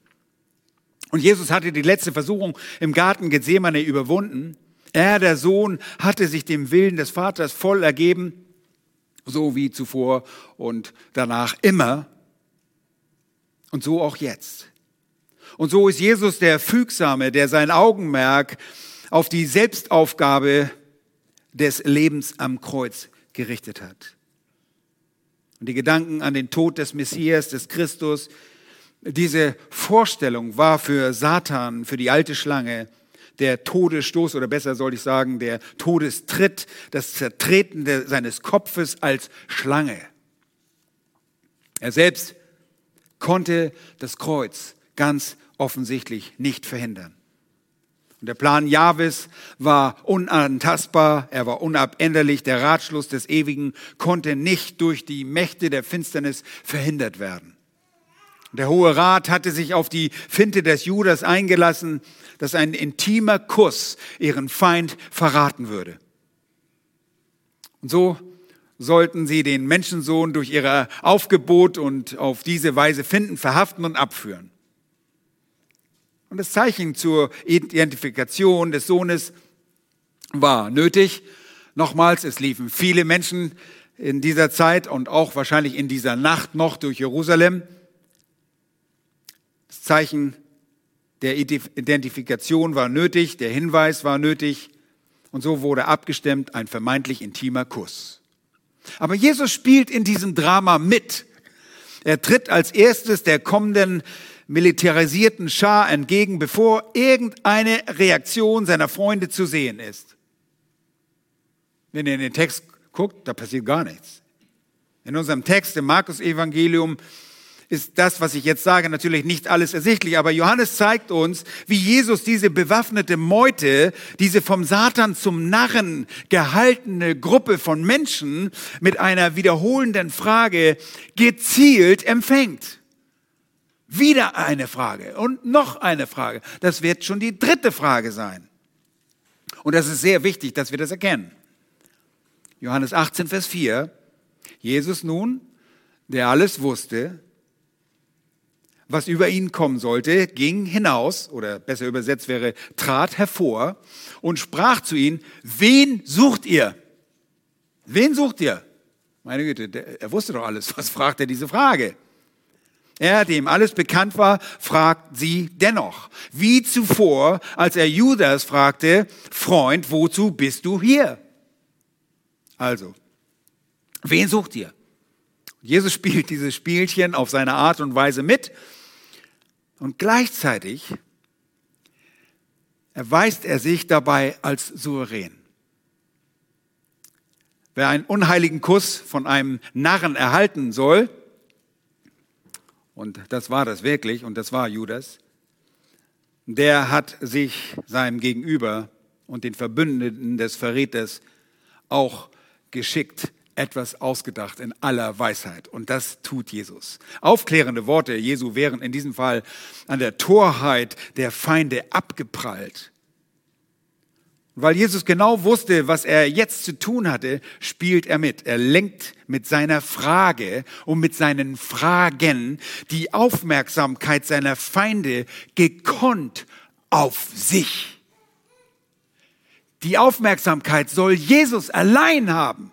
Und Jesus hatte die letzte Versuchung im Garten Gethsemane überwunden. Er, der Sohn, hatte sich dem Willen des Vaters voll ergeben so wie zuvor und danach immer. Und so auch jetzt. Und so ist Jesus der Fügsame, der sein Augenmerk auf die Selbstaufgabe des Lebens am Kreuz gerichtet hat. Und die Gedanken an den Tod des Messias, des Christus, diese Vorstellung war für Satan, für die alte Schlange, der Todesstoß oder besser soll ich sagen, der Todestritt, das Zertreten seines Kopfes als Schlange. Er selbst konnte das Kreuz ganz offensichtlich nicht verhindern. Und der Plan Jahwes war unantastbar, er war unabänderlich, der Ratschluss des Ewigen konnte nicht durch die Mächte der Finsternis verhindert werden. Der Hohe Rat hatte sich auf die Finte des Judas eingelassen, dass ein intimer Kuss ihren Feind verraten würde. Und so sollten sie den Menschensohn durch ihre Aufgebot und auf diese Weise finden, verhaften und abführen. Und das Zeichen zur Identifikation des Sohnes war nötig. Nochmals, es liefen viele Menschen in dieser Zeit und auch wahrscheinlich in dieser Nacht noch durch Jerusalem. Das Zeichen der Identifikation war nötig, der Hinweis war nötig und so wurde abgestimmt ein vermeintlich intimer Kuss. Aber Jesus spielt in diesem Drama mit. Er tritt als erstes der kommenden militarisierten Schar entgegen, bevor irgendeine Reaktion seiner Freunde zu sehen ist. Wenn ihr in den Text guckt, da passiert gar nichts. In unserem Text im Markus Evangelium ist das, was ich jetzt sage, natürlich nicht alles ersichtlich, aber Johannes zeigt uns, wie Jesus diese bewaffnete Meute, diese vom Satan zum Narren gehaltene Gruppe von Menschen mit einer wiederholenden Frage gezielt empfängt. Wieder eine Frage und noch eine Frage. Das wird schon die dritte Frage sein. Und das ist sehr wichtig, dass wir das erkennen. Johannes 18, Vers 4. Jesus nun, der alles wusste, was über ihn kommen sollte, ging hinaus, oder besser übersetzt wäre, trat hervor und sprach zu ihnen, wen sucht ihr? Wen sucht ihr? Meine Güte, der, er wusste doch alles. [LAUGHS] Was fragt er diese Frage? Er, dem alles bekannt war, fragt sie dennoch. Wie zuvor, als er Judas fragte, Freund, wozu bist du hier? Also, wen sucht ihr? Jesus [LAUGHS] spielt dieses Spielchen auf seine Art und Weise mit und gleichzeitig erweist er sich dabei als souverän. Wer einen unheiligen Kuss von einem Narren erhalten soll, und das war das wirklich, und das war Judas, der hat sich seinem Gegenüber und den Verbündeten des Verräters auch geschickt etwas ausgedacht in aller Weisheit. Und das tut Jesus. Aufklärende Worte Jesu wären in diesem Fall an der Torheit der Feinde abgeprallt. Weil Jesus genau wusste, was er jetzt zu tun hatte, spielt er mit. Er lenkt mit seiner Frage und mit seinen Fragen die Aufmerksamkeit seiner Feinde gekonnt auf sich. Die Aufmerksamkeit soll Jesus allein haben.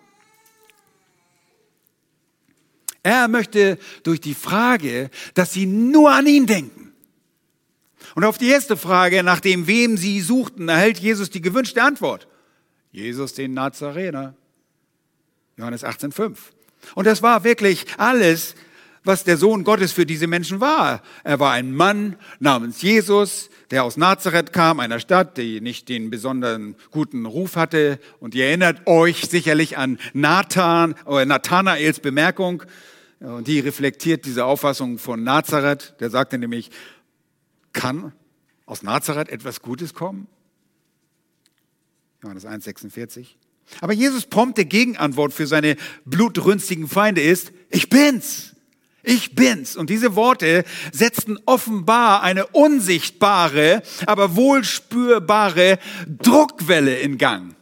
Er möchte durch die Frage, dass sie nur an ihn denken. Und auf die erste Frage, nach dem wem sie suchten, erhält Jesus die gewünschte Antwort. Jesus den Nazarener. Johannes 18,5. Und das war wirklich alles, was der Sohn Gottes für diese Menschen war. Er war ein Mann namens Jesus, der aus Nazareth kam, einer Stadt, die nicht den besonderen guten Ruf hatte. Und ihr erinnert euch sicherlich an Nathan, oder Nathanaels Bemerkung, und die reflektiert diese Auffassung von Nazareth. Der sagte nämlich, kann aus Nazareth etwas Gutes kommen? Johannes 1,46. Aber Jesus prompte Gegenantwort für seine blutrünstigen Feinde ist, ich bin's. Ich bin's. Und diese Worte setzten offenbar eine unsichtbare, aber wohl spürbare Druckwelle in Gang.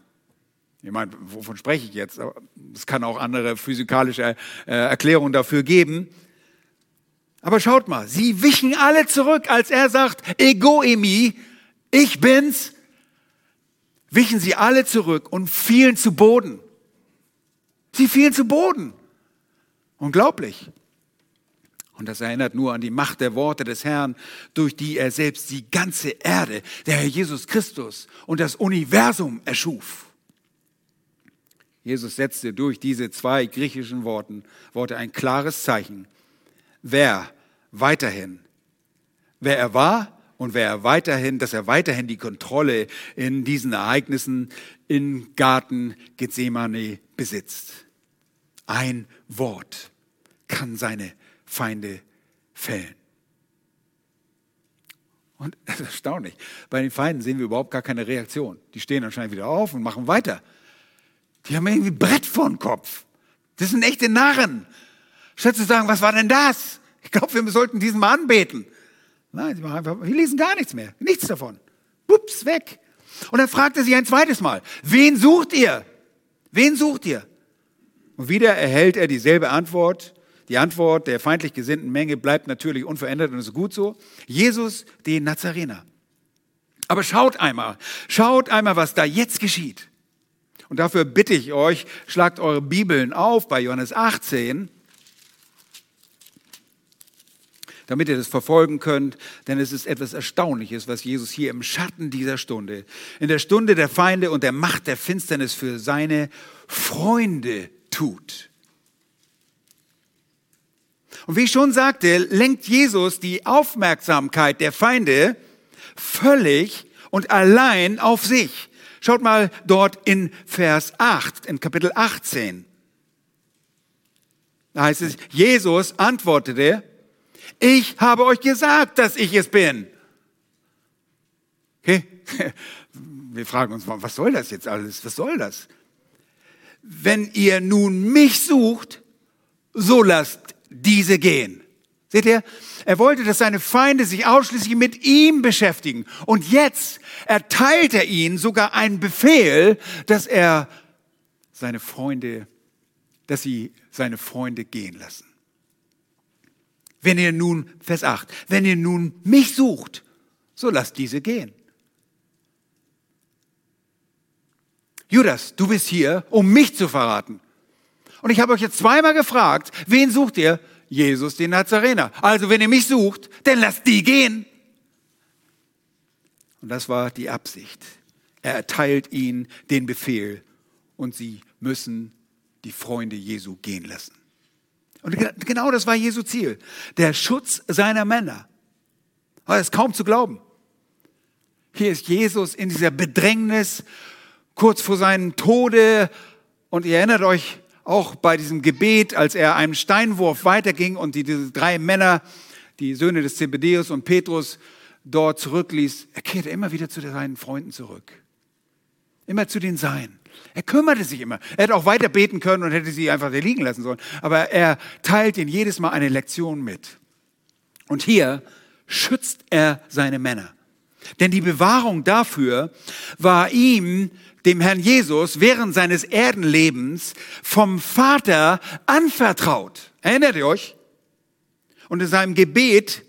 Ich meine, wovon spreche ich jetzt? Es kann auch andere physikalische äh, Erklärungen dafür geben. Aber schaut mal, sie wichen alle zurück, als er sagt, ego emi, ich bin's. Wichen sie alle zurück und fielen zu Boden. Sie fielen zu Boden. Unglaublich. Und das erinnert nur an die Macht der Worte des Herrn, durch die er selbst die ganze Erde, der Herr Jesus Christus und das Universum erschuf. Jesus setzte durch diese zwei griechischen Worten, Worte ein klares Zeichen, wer weiterhin, wer er war und wer er weiterhin, dass er weiterhin die Kontrolle in diesen Ereignissen im Garten Gethsemane besitzt. Ein Wort kann seine Feinde fällen. Und [LAUGHS] das ist erstaunlich. Bei den Feinden sehen wir überhaupt gar keine Reaktion. Die stehen anscheinend wieder auf und machen weiter. Die haben irgendwie ein Brett vor den Kopf. Das sind echte Narren. Statt zu sagen, was war denn das? Ich glaube, wir sollten diesen mal anbeten. Nein, sie machen einfach, wir lesen gar nichts mehr. Nichts davon. Ups, weg. Und dann fragt er sie ein zweites Mal, wen sucht ihr? Wen sucht ihr? Und wieder erhält er dieselbe Antwort. Die Antwort der feindlich gesinnten Menge bleibt natürlich unverändert und ist gut so. Jesus, den Nazarener. Aber schaut einmal, schaut einmal, was da jetzt geschieht. Und dafür bitte ich euch, schlagt eure Bibeln auf bei Johannes 18, damit ihr das verfolgen könnt, denn es ist etwas Erstaunliches, was Jesus hier im Schatten dieser Stunde, in der Stunde der Feinde und der Macht der Finsternis für seine Freunde tut. Und wie ich schon sagte, lenkt Jesus die Aufmerksamkeit der Feinde völlig und allein auf sich. Schaut mal dort in Vers 8, in Kapitel 18. Da heißt es, Jesus antwortete, ich habe euch gesagt, dass ich es bin. Okay? [LAUGHS] Wir fragen uns was soll das jetzt alles? Was soll das? Wenn ihr nun mich sucht, so lasst diese gehen. Seht ihr? Er wollte, dass seine Feinde sich ausschließlich mit ihm beschäftigen. Und jetzt erteilt er ihnen sogar einen Befehl, dass er seine Freunde, dass sie seine Freunde gehen lassen. Wenn ihr nun, Vers 8, wenn ihr nun mich sucht, so lasst diese gehen. Judas, du bist hier, um mich zu verraten. Und ich habe euch jetzt zweimal gefragt, wen sucht ihr? Jesus, den Nazarener. Also wenn ihr mich sucht, dann lasst die gehen. Und das war die Absicht. Er erteilt ihnen den Befehl und sie müssen die Freunde Jesu gehen lassen. Und genau das war Jesu Ziel. Der Schutz seiner Männer. Aber das ist kaum zu glauben. Hier ist Jesus in dieser Bedrängnis, kurz vor seinem Tode. Und ihr erinnert euch auch bei diesem Gebet, als er einem Steinwurf weiterging und die, diese drei Männer, die Söhne des Zebedeus und Petrus, dort zurückließ. Er kehrte immer wieder zu seinen Freunden zurück. Immer zu den Seinen. Er kümmerte sich immer. Er hätte auch weiter beten können und hätte sie einfach liegen lassen sollen. Aber er teilt ihnen jedes Mal eine Lektion mit. Und hier schützt er seine Männer. Denn die Bewahrung dafür war ihm, dem Herrn Jesus, während seines Erdenlebens vom Vater anvertraut. Erinnert ihr euch? Und in seinem Gebet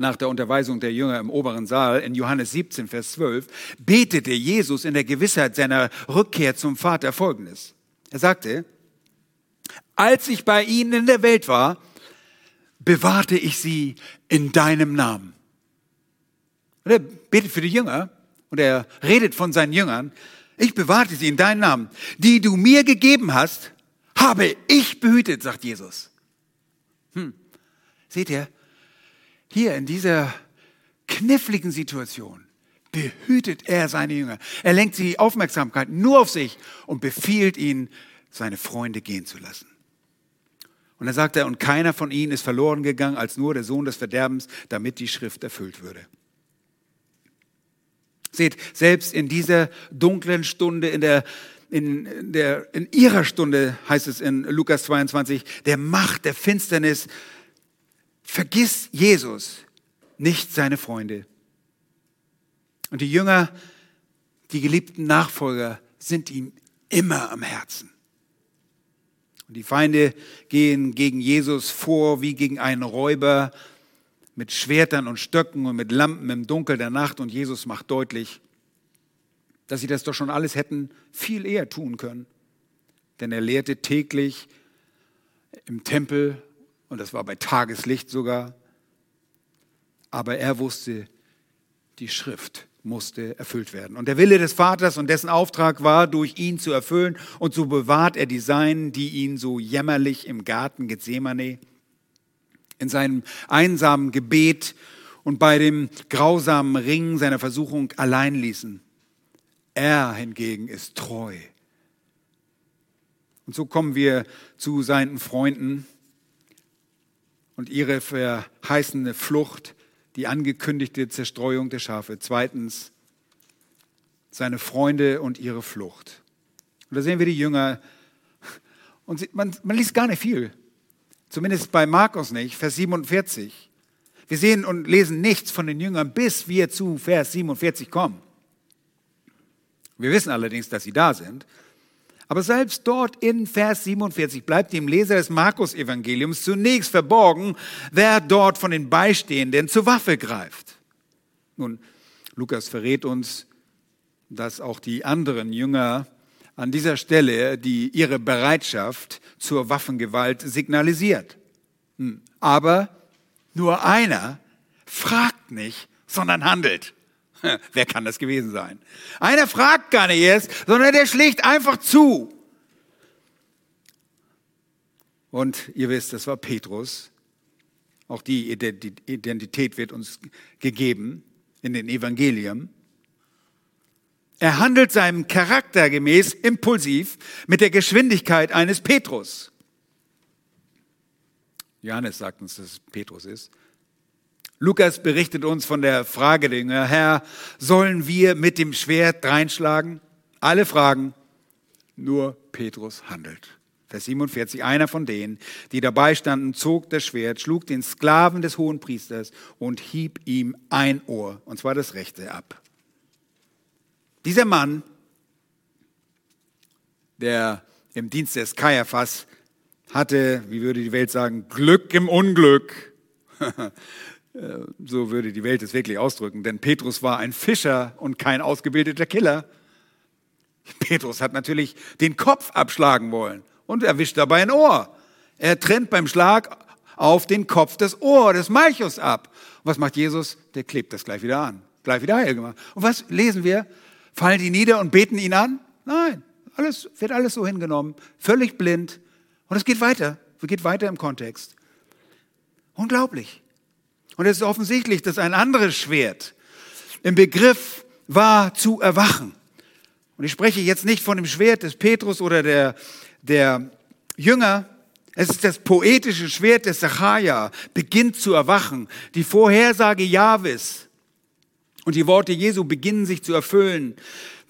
nach der Unterweisung der Jünger im oberen Saal in Johannes 17, Vers 12, betete Jesus in der Gewissheit seiner Rückkehr zum Vater Folgendes. Er sagte, als ich bei ihnen in der Welt war, bewahrte ich sie in deinem Namen. Und er betet für die Jünger und er redet von seinen Jüngern. Ich bewahrte sie in deinem Namen. Die du mir gegeben hast, habe ich behütet, sagt Jesus. Hm. Seht ihr, hier in dieser kniffligen Situation behütet er seine Jünger. Er lenkt die Aufmerksamkeit nur auf sich und befiehlt ihnen, seine Freunde gehen zu lassen. Und dann sagt er, und keiner von ihnen ist verloren gegangen als nur der Sohn des Verderbens, damit die Schrift erfüllt würde. Seht, selbst in dieser dunklen Stunde, in der, in der, in ihrer Stunde heißt es in Lukas 22, der Macht der Finsternis, vergiss Jesus, nicht seine Freunde. Und die Jünger, die geliebten Nachfolger, sind ihm immer am Herzen. Und die Feinde gehen gegen Jesus vor wie gegen einen Räuber mit Schwertern und Stöcken und mit Lampen im Dunkel der Nacht. Und Jesus macht deutlich, dass sie das doch schon alles hätten viel eher tun können. Denn er lehrte täglich im Tempel und das war bei Tageslicht sogar. Aber er wusste, die Schrift musste erfüllt werden. Und der Wille des Vaters und dessen Auftrag war, durch ihn zu erfüllen. Und so bewahrt er die Seinen, die ihn so jämmerlich im Garten Gethsemane, in seinem einsamen Gebet und bei dem grausamen Ring seiner Versuchung allein ließen. Er hingegen ist treu. Und so kommen wir zu seinen Freunden, und ihre verheißene Flucht, die angekündigte Zerstreuung der Schafe. Zweitens, seine Freunde und ihre Flucht. Und da sehen wir die Jünger. Und man, man liest gar nicht viel. Zumindest bei Markus nicht, Vers 47. Wir sehen und lesen nichts von den Jüngern, bis wir zu Vers 47 kommen. Wir wissen allerdings, dass sie da sind. Aber selbst dort in Vers 47 bleibt dem Leser des Markus-Evangeliums zunächst verborgen, wer dort von den Beistehenden zur Waffe greift. Nun, Lukas verrät uns, dass auch die anderen Jünger an dieser Stelle die ihre Bereitschaft zur Waffengewalt signalisiert. Hm, aber nur einer fragt nicht, sondern handelt. [LAUGHS] Wer kann das gewesen sein? Einer fragt gar nicht erst, sondern der schlägt einfach zu. Und ihr wisst, das war Petrus. Auch die Identität wird uns gegeben in den Evangelien. Er handelt seinem Charakter gemäß impulsiv mit der Geschwindigkeit eines Petrus. Johannes sagt uns, dass es Petrus ist. Lukas berichtet uns von der Frage Herr, sollen wir mit dem Schwert reinschlagen? Alle fragen, nur Petrus handelt. Vers 47, einer von denen, die dabei standen, zog das Schwert, schlug den Sklaven des hohen Priesters und hieb ihm ein Ohr, und zwar das rechte, ab. Dieser Mann, der im Dienst des Kaiaphas hatte, wie würde die Welt sagen, Glück im Unglück. [LAUGHS] so würde die Welt es wirklich ausdrücken, denn Petrus war ein Fischer und kein ausgebildeter Killer. Petrus hat natürlich den Kopf abschlagen wollen und erwischt dabei ein Ohr. Er trennt beim Schlag auf den Kopf das Ohr des Malchus ab. Und was macht Jesus? Der klebt das gleich wieder an. Gleich wieder heil gemacht. Und was lesen wir? Fallen die nieder und beten ihn an? Nein, alles, wird alles so hingenommen. Völlig blind. Und es geht weiter. Es geht weiter im Kontext. Unglaublich. Und es ist offensichtlich, dass ein anderes Schwert im Begriff war zu erwachen. Und ich spreche jetzt nicht von dem Schwert des Petrus oder der, der Jünger. Es ist das poetische Schwert des Zacharia, beginnt zu erwachen. Die Vorhersage Jahwes und die Worte Jesu beginnen sich zu erfüllen.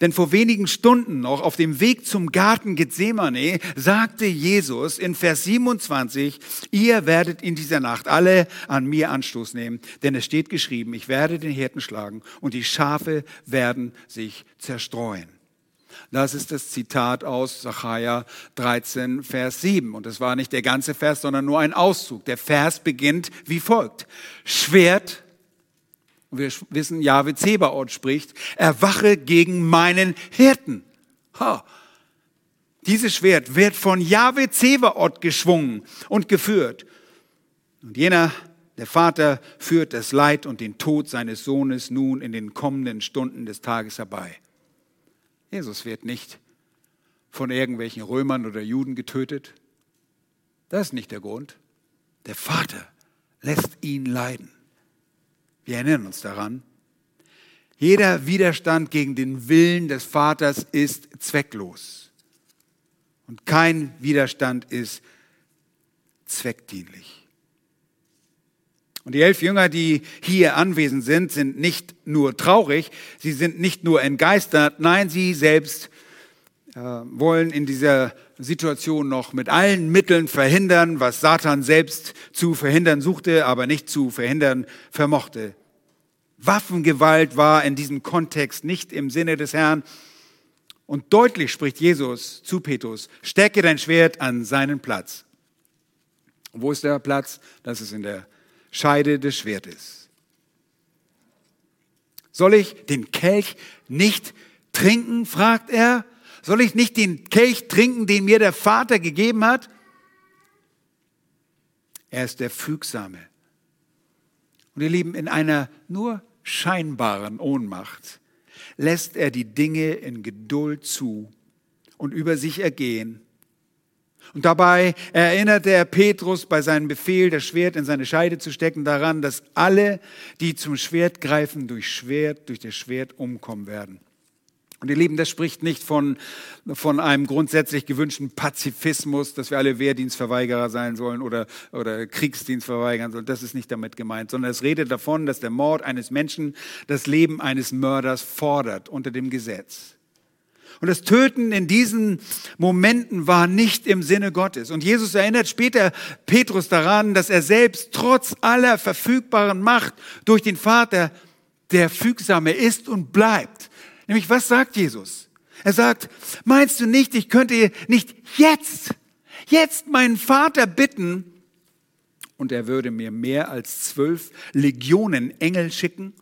Denn vor wenigen Stunden noch auf dem Weg zum Garten Gethsemane sagte Jesus in Vers 27, ihr werdet in dieser Nacht alle an mir Anstoß nehmen, denn es steht geschrieben, ich werde den Hirten schlagen und die Schafe werden sich zerstreuen. Das ist das Zitat aus Sacharja 13, Vers 7. Und das war nicht der ganze Vers, sondern nur ein Auszug. Der Vers beginnt wie folgt. Schwert und wir wissen, Jahwe Zebaoth spricht, erwache gegen meinen Hirten. Ha. Dieses Schwert wird von Jahwe Zebaoth geschwungen und geführt. Und jener, der Vater, führt das Leid und den Tod seines Sohnes nun in den kommenden Stunden des Tages herbei. Jesus wird nicht von irgendwelchen Römern oder Juden getötet. Das ist nicht der Grund. Der Vater lässt ihn leiden. Wir erinnern uns daran. Jeder Widerstand gegen den Willen des Vaters ist zwecklos. Und kein Widerstand ist zweckdienlich. Und die elf Jünger, die hier anwesend sind, sind nicht nur traurig, sie sind nicht nur entgeistert, nein, sie selbst wollen in dieser Situation noch mit allen Mitteln verhindern, was Satan selbst zu verhindern suchte, aber nicht zu verhindern vermochte. Waffengewalt war in diesem Kontext nicht im Sinne des Herrn. Und deutlich spricht Jesus zu Petrus, stecke dein Schwert an seinen Platz. Wo ist der Platz? Das ist in der Scheide des Schwertes. Soll ich den Kelch nicht trinken? fragt er. Soll ich nicht den Kelch trinken, den mir der Vater gegeben hat? Er ist der Fügsame. Und ihr Lieben, in einer nur scheinbaren Ohnmacht lässt er die Dinge in Geduld zu und über sich ergehen. Und dabei erinnert er Petrus bei seinem Befehl, das Schwert in seine Scheide zu stecken, daran, dass alle, die zum Schwert greifen, durch Schwert, durch das Schwert umkommen werden. Und ihr Lieben, das spricht nicht von, von einem grundsätzlich gewünschten Pazifismus, dass wir alle Wehrdienstverweigerer sein sollen oder, oder Kriegsdienst verweigern sollen. Das ist nicht damit gemeint, sondern es redet davon, dass der Mord eines Menschen das Leben eines Mörders fordert unter dem Gesetz. Und das Töten in diesen Momenten war nicht im Sinne Gottes. Und Jesus erinnert später Petrus daran, dass er selbst trotz aller verfügbaren Macht durch den Vater der Fügsame ist und bleibt. Nämlich, was sagt Jesus? Er sagt, meinst du nicht, ich könnte nicht jetzt, jetzt meinen Vater bitten und er würde mir mehr als zwölf Legionen Engel schicken?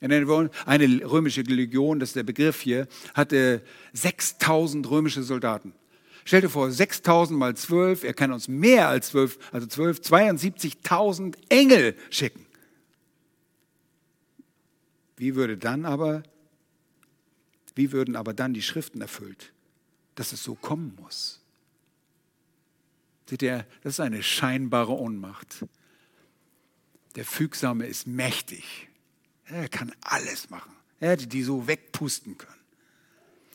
Eine römische Legion, das ist der Begriff hier, hatte 6000 römische Soldaten. Stell dir vor, 6000 mal 12, er kann uns mehr als 12, also 12, 72.000 Engel schicken. Wie würde dann aber wie würden aber dann die Schriften erfüllt, dass es so kommen muss? Seht ihr, das ist eine scheinbare Ohnmacht. Der Fügsame ist mächtig. Er kann alles machen. Er hätte die so wegpusten können.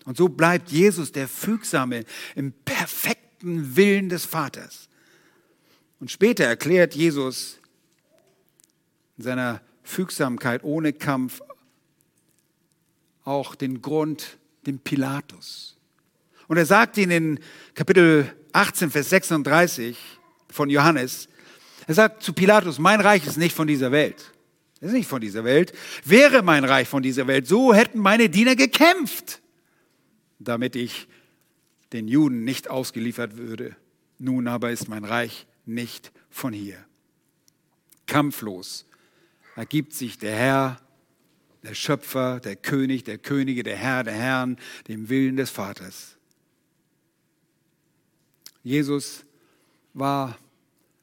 Und so bleibt Jesus der Fügsame im perfekten Willen des Vaters. Und später erklärt Jesus in seiner Fügsamkeit ohne Kampf auch den Grund dem Pilatus. Und er sagt ihn in Kapitel 18, Vers 36 von Johannes, er sagt zu Pilatus, mein Reich ist nicht von dieser Welt. Es ist nicht von dieser Welt. Wäre mein Reich von dieser Welt, so hätten meine Diener gekämpft, damit ich den Juden nicht ausgeliefert würde. Nun aber ist mein Reich nicht von hier. Kampflos ergibt sich der Herr, der Schöpfer, der König, der Könige, der Herr, der Herrn, dem Willen des Vaters. Jesus war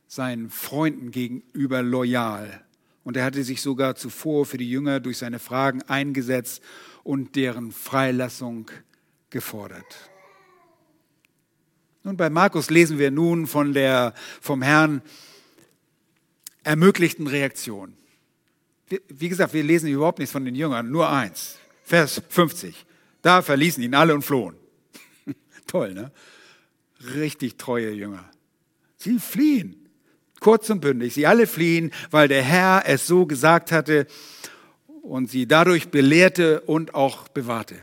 seinen Freunden gegenüber loyal und er hatte sich sogar zuvor für die Jünger durch seine Fragen eingesetzt und deren Freilassung gefordert. Nun, bei Markus lesen wir nun von der vom Herrn ermöglichten Reaktion. Wie gesagt, wir lesen überhaupt nichts von den Jüngern, nur eins. Vers 50. Da verließen ihn alle und flohen. [LAUGHS] Toll, ne? Richtig treue Jünger. Sie fliehen. Kurz und bündig. Sie alle fliehen, weil der Herr es so gesagt hatte und sie dadurch belehrte und auch bewahrte.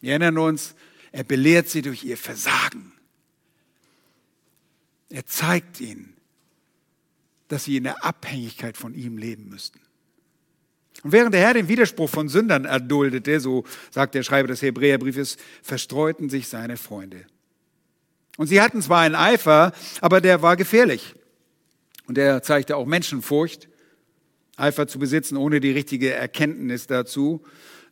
Wir erinnern uns, er belehrt sie durch ihr Versagen. Er zeigt ihnen, dass sie in der Abhängigkeit von ihm leben müssten. Und während der Herr den Widerspruch von Sündern erduldete, so sagt der Schreiber des Hebräerbriefes, verstreuten sich seine Freunde. Und sie hatten zwar einen Eifer, aber der war gefährlich. Und er zeigte auch Menschenfurcht, Eifer zu besitzen, ohne die richtige Erkenntnis dazu.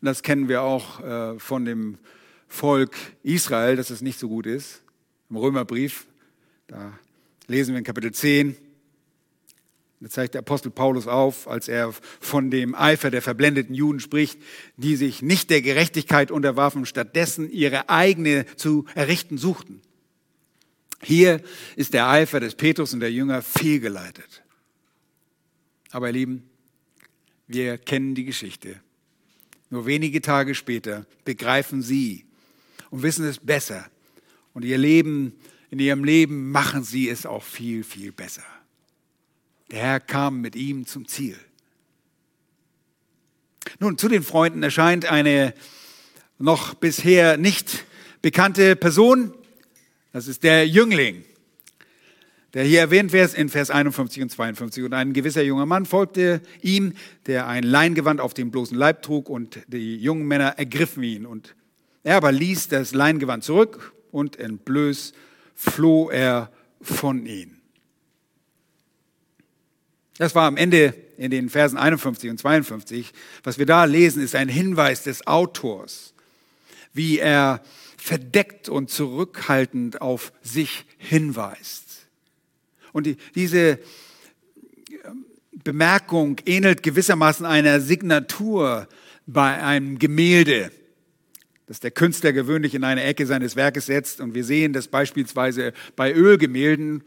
Und das kennen wir auch äh, von dem Volk Israel, dass es nicht so gut ist. Im Römerbrief, da lesen wir in Kapitel 10, da zeigt der Apostel Paulus auf, als er von dem Eifer der verblendeten Juden spricht, die sich nicht der Gerechtigkeit unterwarfen, stattdessen ihre eigene zu errichten suchten. Hier ist der Eifer des Petrus und der Jünger fehlgeleitet. Aber ihr Lieben, wir kennen die Geschichte. Nur wenige Tage später begreifen sie und wissen es besser. Und ihr Leben in ihrem Leben machen sie es auch viel, viel besser. Der Herr kam mit ihm zum Ziel. Nun, zu den Freunden erscheint eine noch bisher nicht bekannte Person. Das ist der Jüngling, der hier erwähnt wird in Vers 51 und 52. Und ein gewisser junger Mann folgte ihm, der ein Leingewand auf dem bloßen Leib trug, und die jungen Männer ergriffen ihn. Und er aber ließ das Leingewand zurück und entblößt floh er von ihnen. Das war am Ende in den Versen 51 und 52. Was wir da lesen, ist ein Hinweis des Autors, wie er verdeckt und zurückhaltend auf sich hinweist. Und die, diese ähm, Bemerkung ähnelt gewissermaßen einer Signatur bei einem Gemälde das der Künstler gewöhnlich in eine Ecke seines Werkes setzt. Und wir sehen das beispielsweise bei Ölgemälden.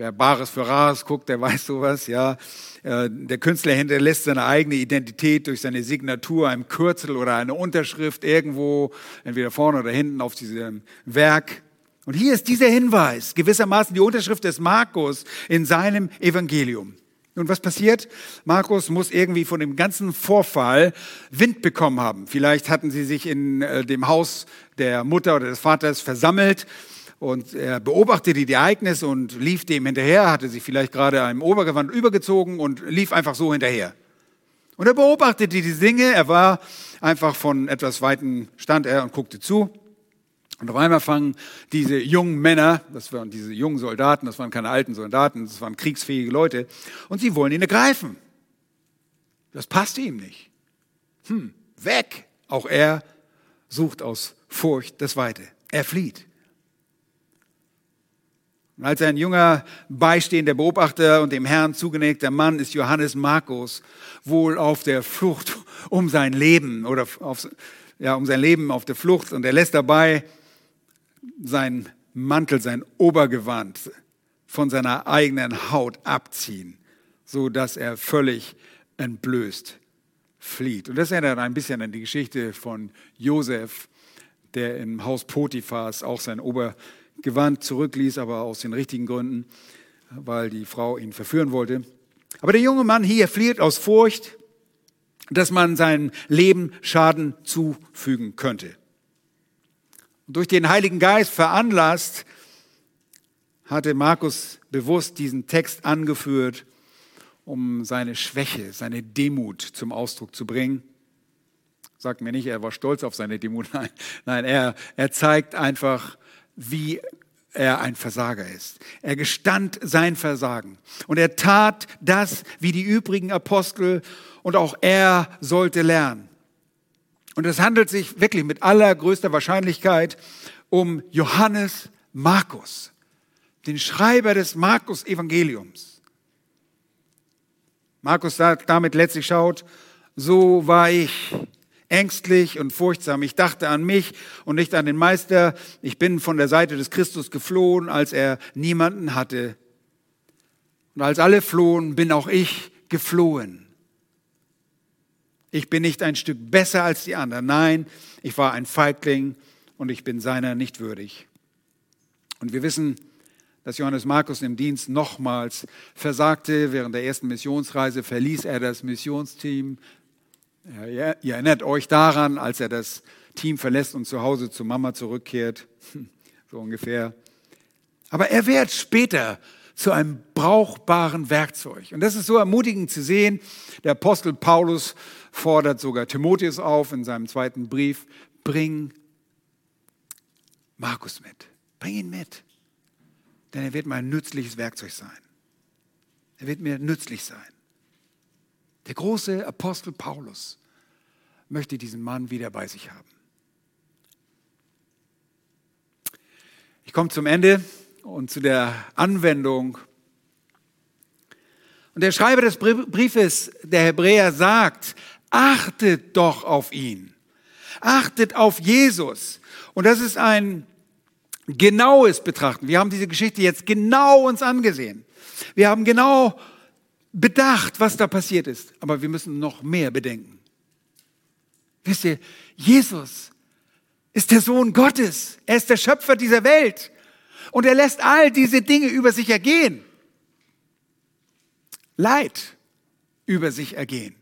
Wer Bares für Rares guckt, der [LAUGHS] weiß sowas, ja. Äh, der Künstler hinterlässt seine eigene Identität durch seine Signatur, einem Kürzel oder eine Unterschrift irgendwo, entweder vorne oder hinten auf diesem Werk. Und hier ist dieser Hinweis, gewissermaßen die Unterschrift des Markus in seinem Evangelium. Und was passiert? Markus muss irgendwie von dem ganzen Vorfall Wind bekommen haben. Vielleicht hatten sie sich in äh, dem Haus der Mutter oder des Vaters versammelt und er beobachtete die Ereignisse und lief dem hinterher, hatte sich vielleicht gerade einem Obergewand übergezogen und lief einfach so hinterher. Und er beobachtete die Dinge, er war einfach von etwas weiten stand er und guckte zu. Und auf einmal fangen diese jungen Männer, das waren diese jungen Soldaten, das waren keine alten Soldaten, das waren kriegsfähige Leute, und sie wollen ihn ergreifen. Das passt ihm nicht. Hm, weg! Auch er sucht aus Furcht das Weite. Er flieht. Und als ein junger beistehender Beobachter und dem Herrn zugeneigter Mann ist Johannes Markus wohl auf der Flucht [LAUGHS] um sein Leben oder auf, ja, um sein Leben auf der Flucht und er lässt dabei sein Mantel, sein Obergewand von seiner eigenen Haut abziehen, so dass er völlig entblößt flieht. Und das erinnert ein bisschen an die Geschichte von Josef, der im Haus Potiphas auch sein Obergewand zurückließ, aber aus den richtigen Gründen, weil die Frau ihn verführen wollte. Aber der junge Mann hier flieht aus Furcht, dass man seinem Leben Schaden zufügen könnte durch den Heiligen Geist veranlasst, hatte Markus bewusst diesen Text angeführt, um seine Schwäche, seine Demut zum Ausdruck zu bringen. Sagt mir nicht, er war stolz auf seine Demut. [LAUGHS] Nein, nein er, er zeigt einfach, wie er ein Versager ist. Er gestand sein Versagen. Und er tat das wie die übrigen Apostel und auch er sollte lernen. Und es handelt sich wirklich mit allergrößter Wahrscheinlichkeit um Johannes Markus, den Schreiber des Markus-Evangeliums. Markus damit letztlich schaut, so war ich ängstlich und furchtsam. Ich dachte an mich und nicht an den Meister. Ich bin von der Seite des Christus geflohen, als er niemanden hatte. Und als alle flohen, bin auch ich geflohen. Ich bin nicht ein Stück besser als die anderen. Nein, ich war ein Feigling und ich bin seiner nicht würdig. Und wir wissen, dass Johannes Markus im Dienst nochmals versagte. Während der ersten Missionsreise verließ er das Missionsteam, ja, ihr erinnert euch daran, als er das Team verlässt und zu Hause zu Mama zurückkehrt, [LAUGHS] so ungefähr. Aber er wird später zu einem brauchbaren Werkzeug. Und das ist so ermutigend zu sehen. Der Apostel Paulus fordert sogar Timotheus auf in seinem zweiten Brief, bring Markus mit, bring ihn mit, denn er wird mein nützliches Werkzeug sein. Er wird mir nützlich sein. Der große Apostel Paulus möchte diesen Mann wieder bei sich haben. Ich komme zum Ende und zu der Anwendung. Und der Schreiber des Briefes der Hebräer sagt, achtet doch auf ihn. Achtet auf Jesus. Und das ist ein genaues Betrachten. Wir haben diese Geschichte jetzt genau uns angesehen. Wir haben genau bedacht, was da passiert ist. Aber wir müssen noch mehr bedenken. Wisst ihr, Jesus ist der Sohn Gottes. Er ist der Schöpfer dieser Welt. Und er lässt all diese Dinge über sich ergehen. Leid über sich ergehen.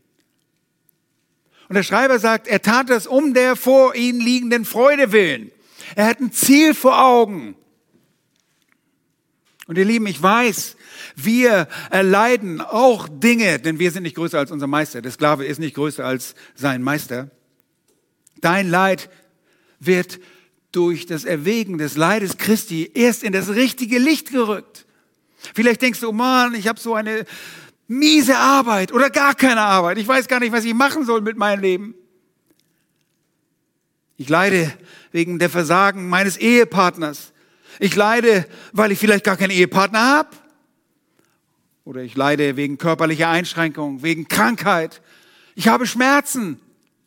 Und der Schreiber sagt, er tat das um der vor ihm liegenden Freude willen. Er hat ein Ziel vor Augen. Und ihr Lieben, ich weiß, wir erleiden auch Dinge, denn wir sind nicht größer als unser Meister. Der Sklave ist nicht größer als sein Meister. Dein Leid wird durch das Erwägen des Leides Christi erst in das richtige Licht gerückt. Vielleicht denkst du, oh Mann, ich habe so eine miese Arbeit oder gar keine Arbeit. Ich weiß gar nicht, was ich machen soll mit meinem Leben. Ich leide wegen der Versagen meines Ehepartners. Ich leide, weil ich vielleicht gar keinen Ehepartner habe. Oder ich leide wegen körperlicher Einschränkungen, wegen Krankheit. Ich habe Schmerzen.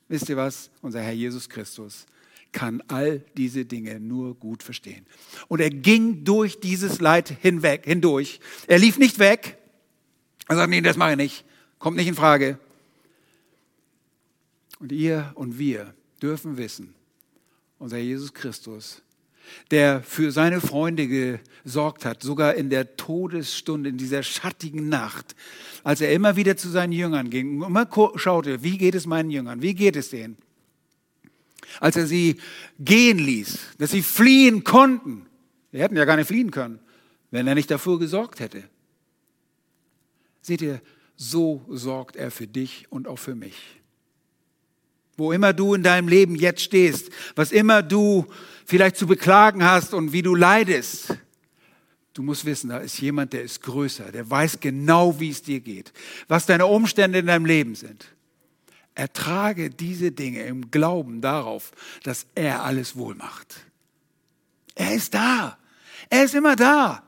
Wisst ihr was? Unser Herr Jesus Christus kann all diese Dinge nur gut verstehen. Und er ging durch dieses Leid hinweg, hindurch. Er lief nicht weg. Er sagt, nee, das mache ich nicht. Kommt nicht in Frage. Und ihr und wir dürfen wissen, unser Jesus Christus der für seine Freunde gesorgt hat, sogar in der Todesstunde, in dieser schattigen Nacht, als er immer wieder zu seinen Jüngern ging und immer schaute, wie geht es meinen Jüngern, wie geht es denen? Als er sie gehen ließ, dass sie fliehen konnten. Sie hätten ja gar nicht fliehen können, wenn er nicht dafür gesorgt hätte. Seht ihr, so sorgt er für dich und auch für mich. Wo immer du in deinem Leben jetzt stehst, was immer du vielleicht zu beklagen hast und wie du leidest, du musst wissen, da ist jemand, der ist größer, der weiß genau, wie es dir geht, was deine Umstände in deinem Leben sind. Ertrage diese Dinge im Glauben darauf, dass er alles wohl macht. Er ist da. Er ist immer da.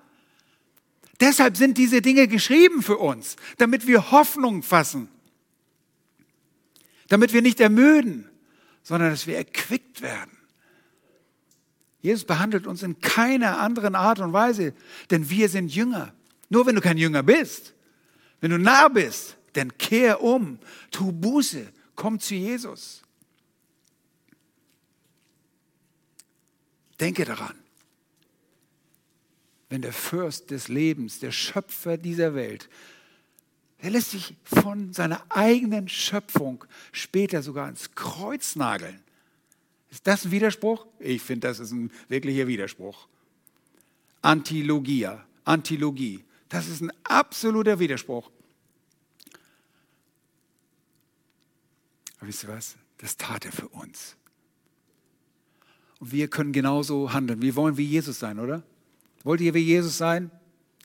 Deshalb sind diese Dinge geschrieben für uns, damit wir Hoffnung fassen damit wir nicht ermüden, sondern dass wir erquickt werden. Jesus behandelt uns in keiner anderen Art und Weise, denn wir sind Jünger. Nur wenn du kein Jünger bist, wenn du nah bist, dann kehr um, tu Buße, komm zu Jesus. Denke daran, wenn der Fürst des Lebens, der Schöpfer dieser Welt, er lässt sich von seiner eigenen Schöpfung später sogar ans Kreuz nageln. Ist das ein Widerspruch? Ich finde, das ist ein wirklicher Widerspruch. Antilogia, Antilogie. Das ist ein absoluter Widerspruch. Aber wisst ihr was? Das tat er für uns. Und wir können genauso handeln. Wir wollen wie Jesus sein, oder? Wollt ihr wie Jesus sein?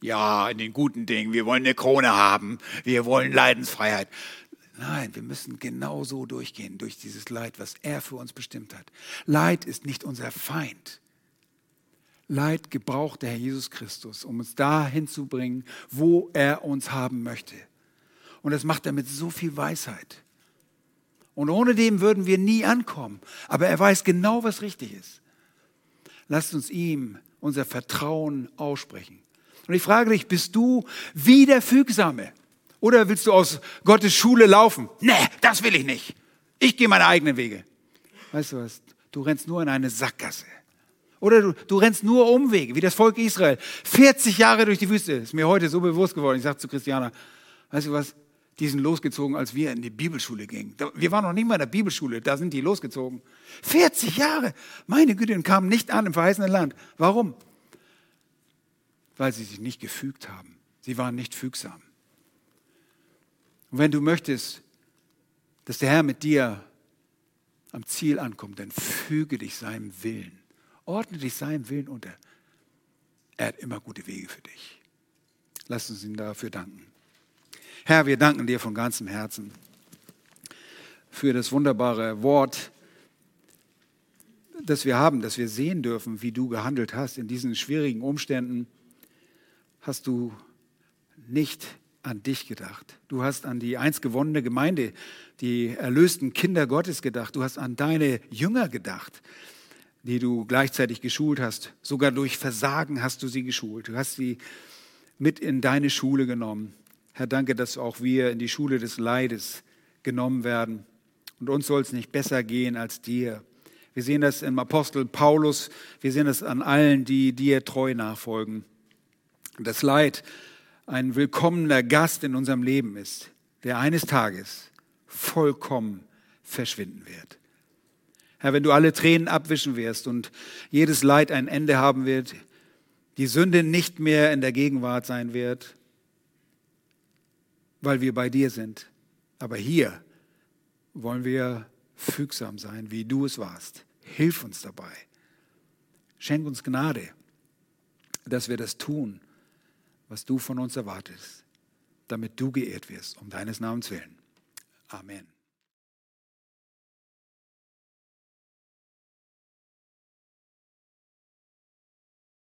Ja, in den guten Dingen. Wir wollen eine Krone haben. Wir wollen Leidensfreiheit. Nein, wir müssen genau so durchgehen, durch dieses Leid, was er für uns bestimmt hat. Leid ist nicht unser Feind. Leid gebraucht der Herr Jesus Christus, um uns dahin zu bringen, wo er uns haben möchte. Und das macht er mit so viel Weisheit. Und ohne dem würden wir nie ankommen. Aber er weiß genau, was richtig ist. Lasst uns ihm unser Vertrauen aussprechen. Und ich frage dich, bist du wie der Fügsame? Oder willst du aus Gottes Schule laufen? Nee, das will ich nicht. Ich gehe meine eigenen Wege. Weißt du was? Du rennst nur in eine Sackgasse. Oder du, du rennst nur Umwege, wie das Volk Israel. 40 Jahre durch die Wüste. Ist mir heute so bewusst geworden. Ich sage zu Christiana, weißt du was? Die sind losgezogen, als wir in die Bibelschule gingen. Wir waren noch nicht mal in der Bibelschule, da sind die losgezogen. 40 Jahre! Meine Güte, und kamen nicht an im verheißenen Land. Warum? Weil sie sich nicht gefügt haben. Sie waren nicht fügsam. Und wenn du möchtest, dass der Herr mit dir am Ziel ankommt, dann füge dich seinem Willen. Ordne dich seinem Willen unter. Er hat immer gute Wege für dich. Lass uns ihm dafür danken. Herr, wir danken dir von ganzem Herzen für das wunderbare Wort, das wir haben, dass wir sehen dürfen, wie du gehandelt hast in diesen schwierigen Umständen. Hast du nicht an dich gedacht. Du hast an die einst gewonnene Gemeinde, die erlösten Kinder Gottes gedacht. Du hast an deine Jünger gedacht, die du gleichzeitig geschult hast. Sogar durch Versagen hast du sie geschult. Du hast sie mit in deine Schule genommen. Herr, danke, dass auch wir in die Schule des Leides genommen werden. Und uns soll es nicht besser gehen als dir. Wir sehen das im Apostel Paulus, wir sehen das an allen, die dir treu nachfolgen. Das Leid ein willkommener Gast in unserem Leben ist, der eines Tages vollkommen verschwinden wird. Herr, wenn du alle Tränen abwischen wirst und jedes Leid ein Ende haben wird, die Sünde nicht mehr in der Gegenwart sein wird, weil wir bei dir sind. Aber hier wollen wir fügsam sein, wie du es warst. Hilf uns dabei. Schenk uns Gnade, dass wir das tun was du von uns erwartest, damit du geehrt wirst, um deines Namens willen. Amen.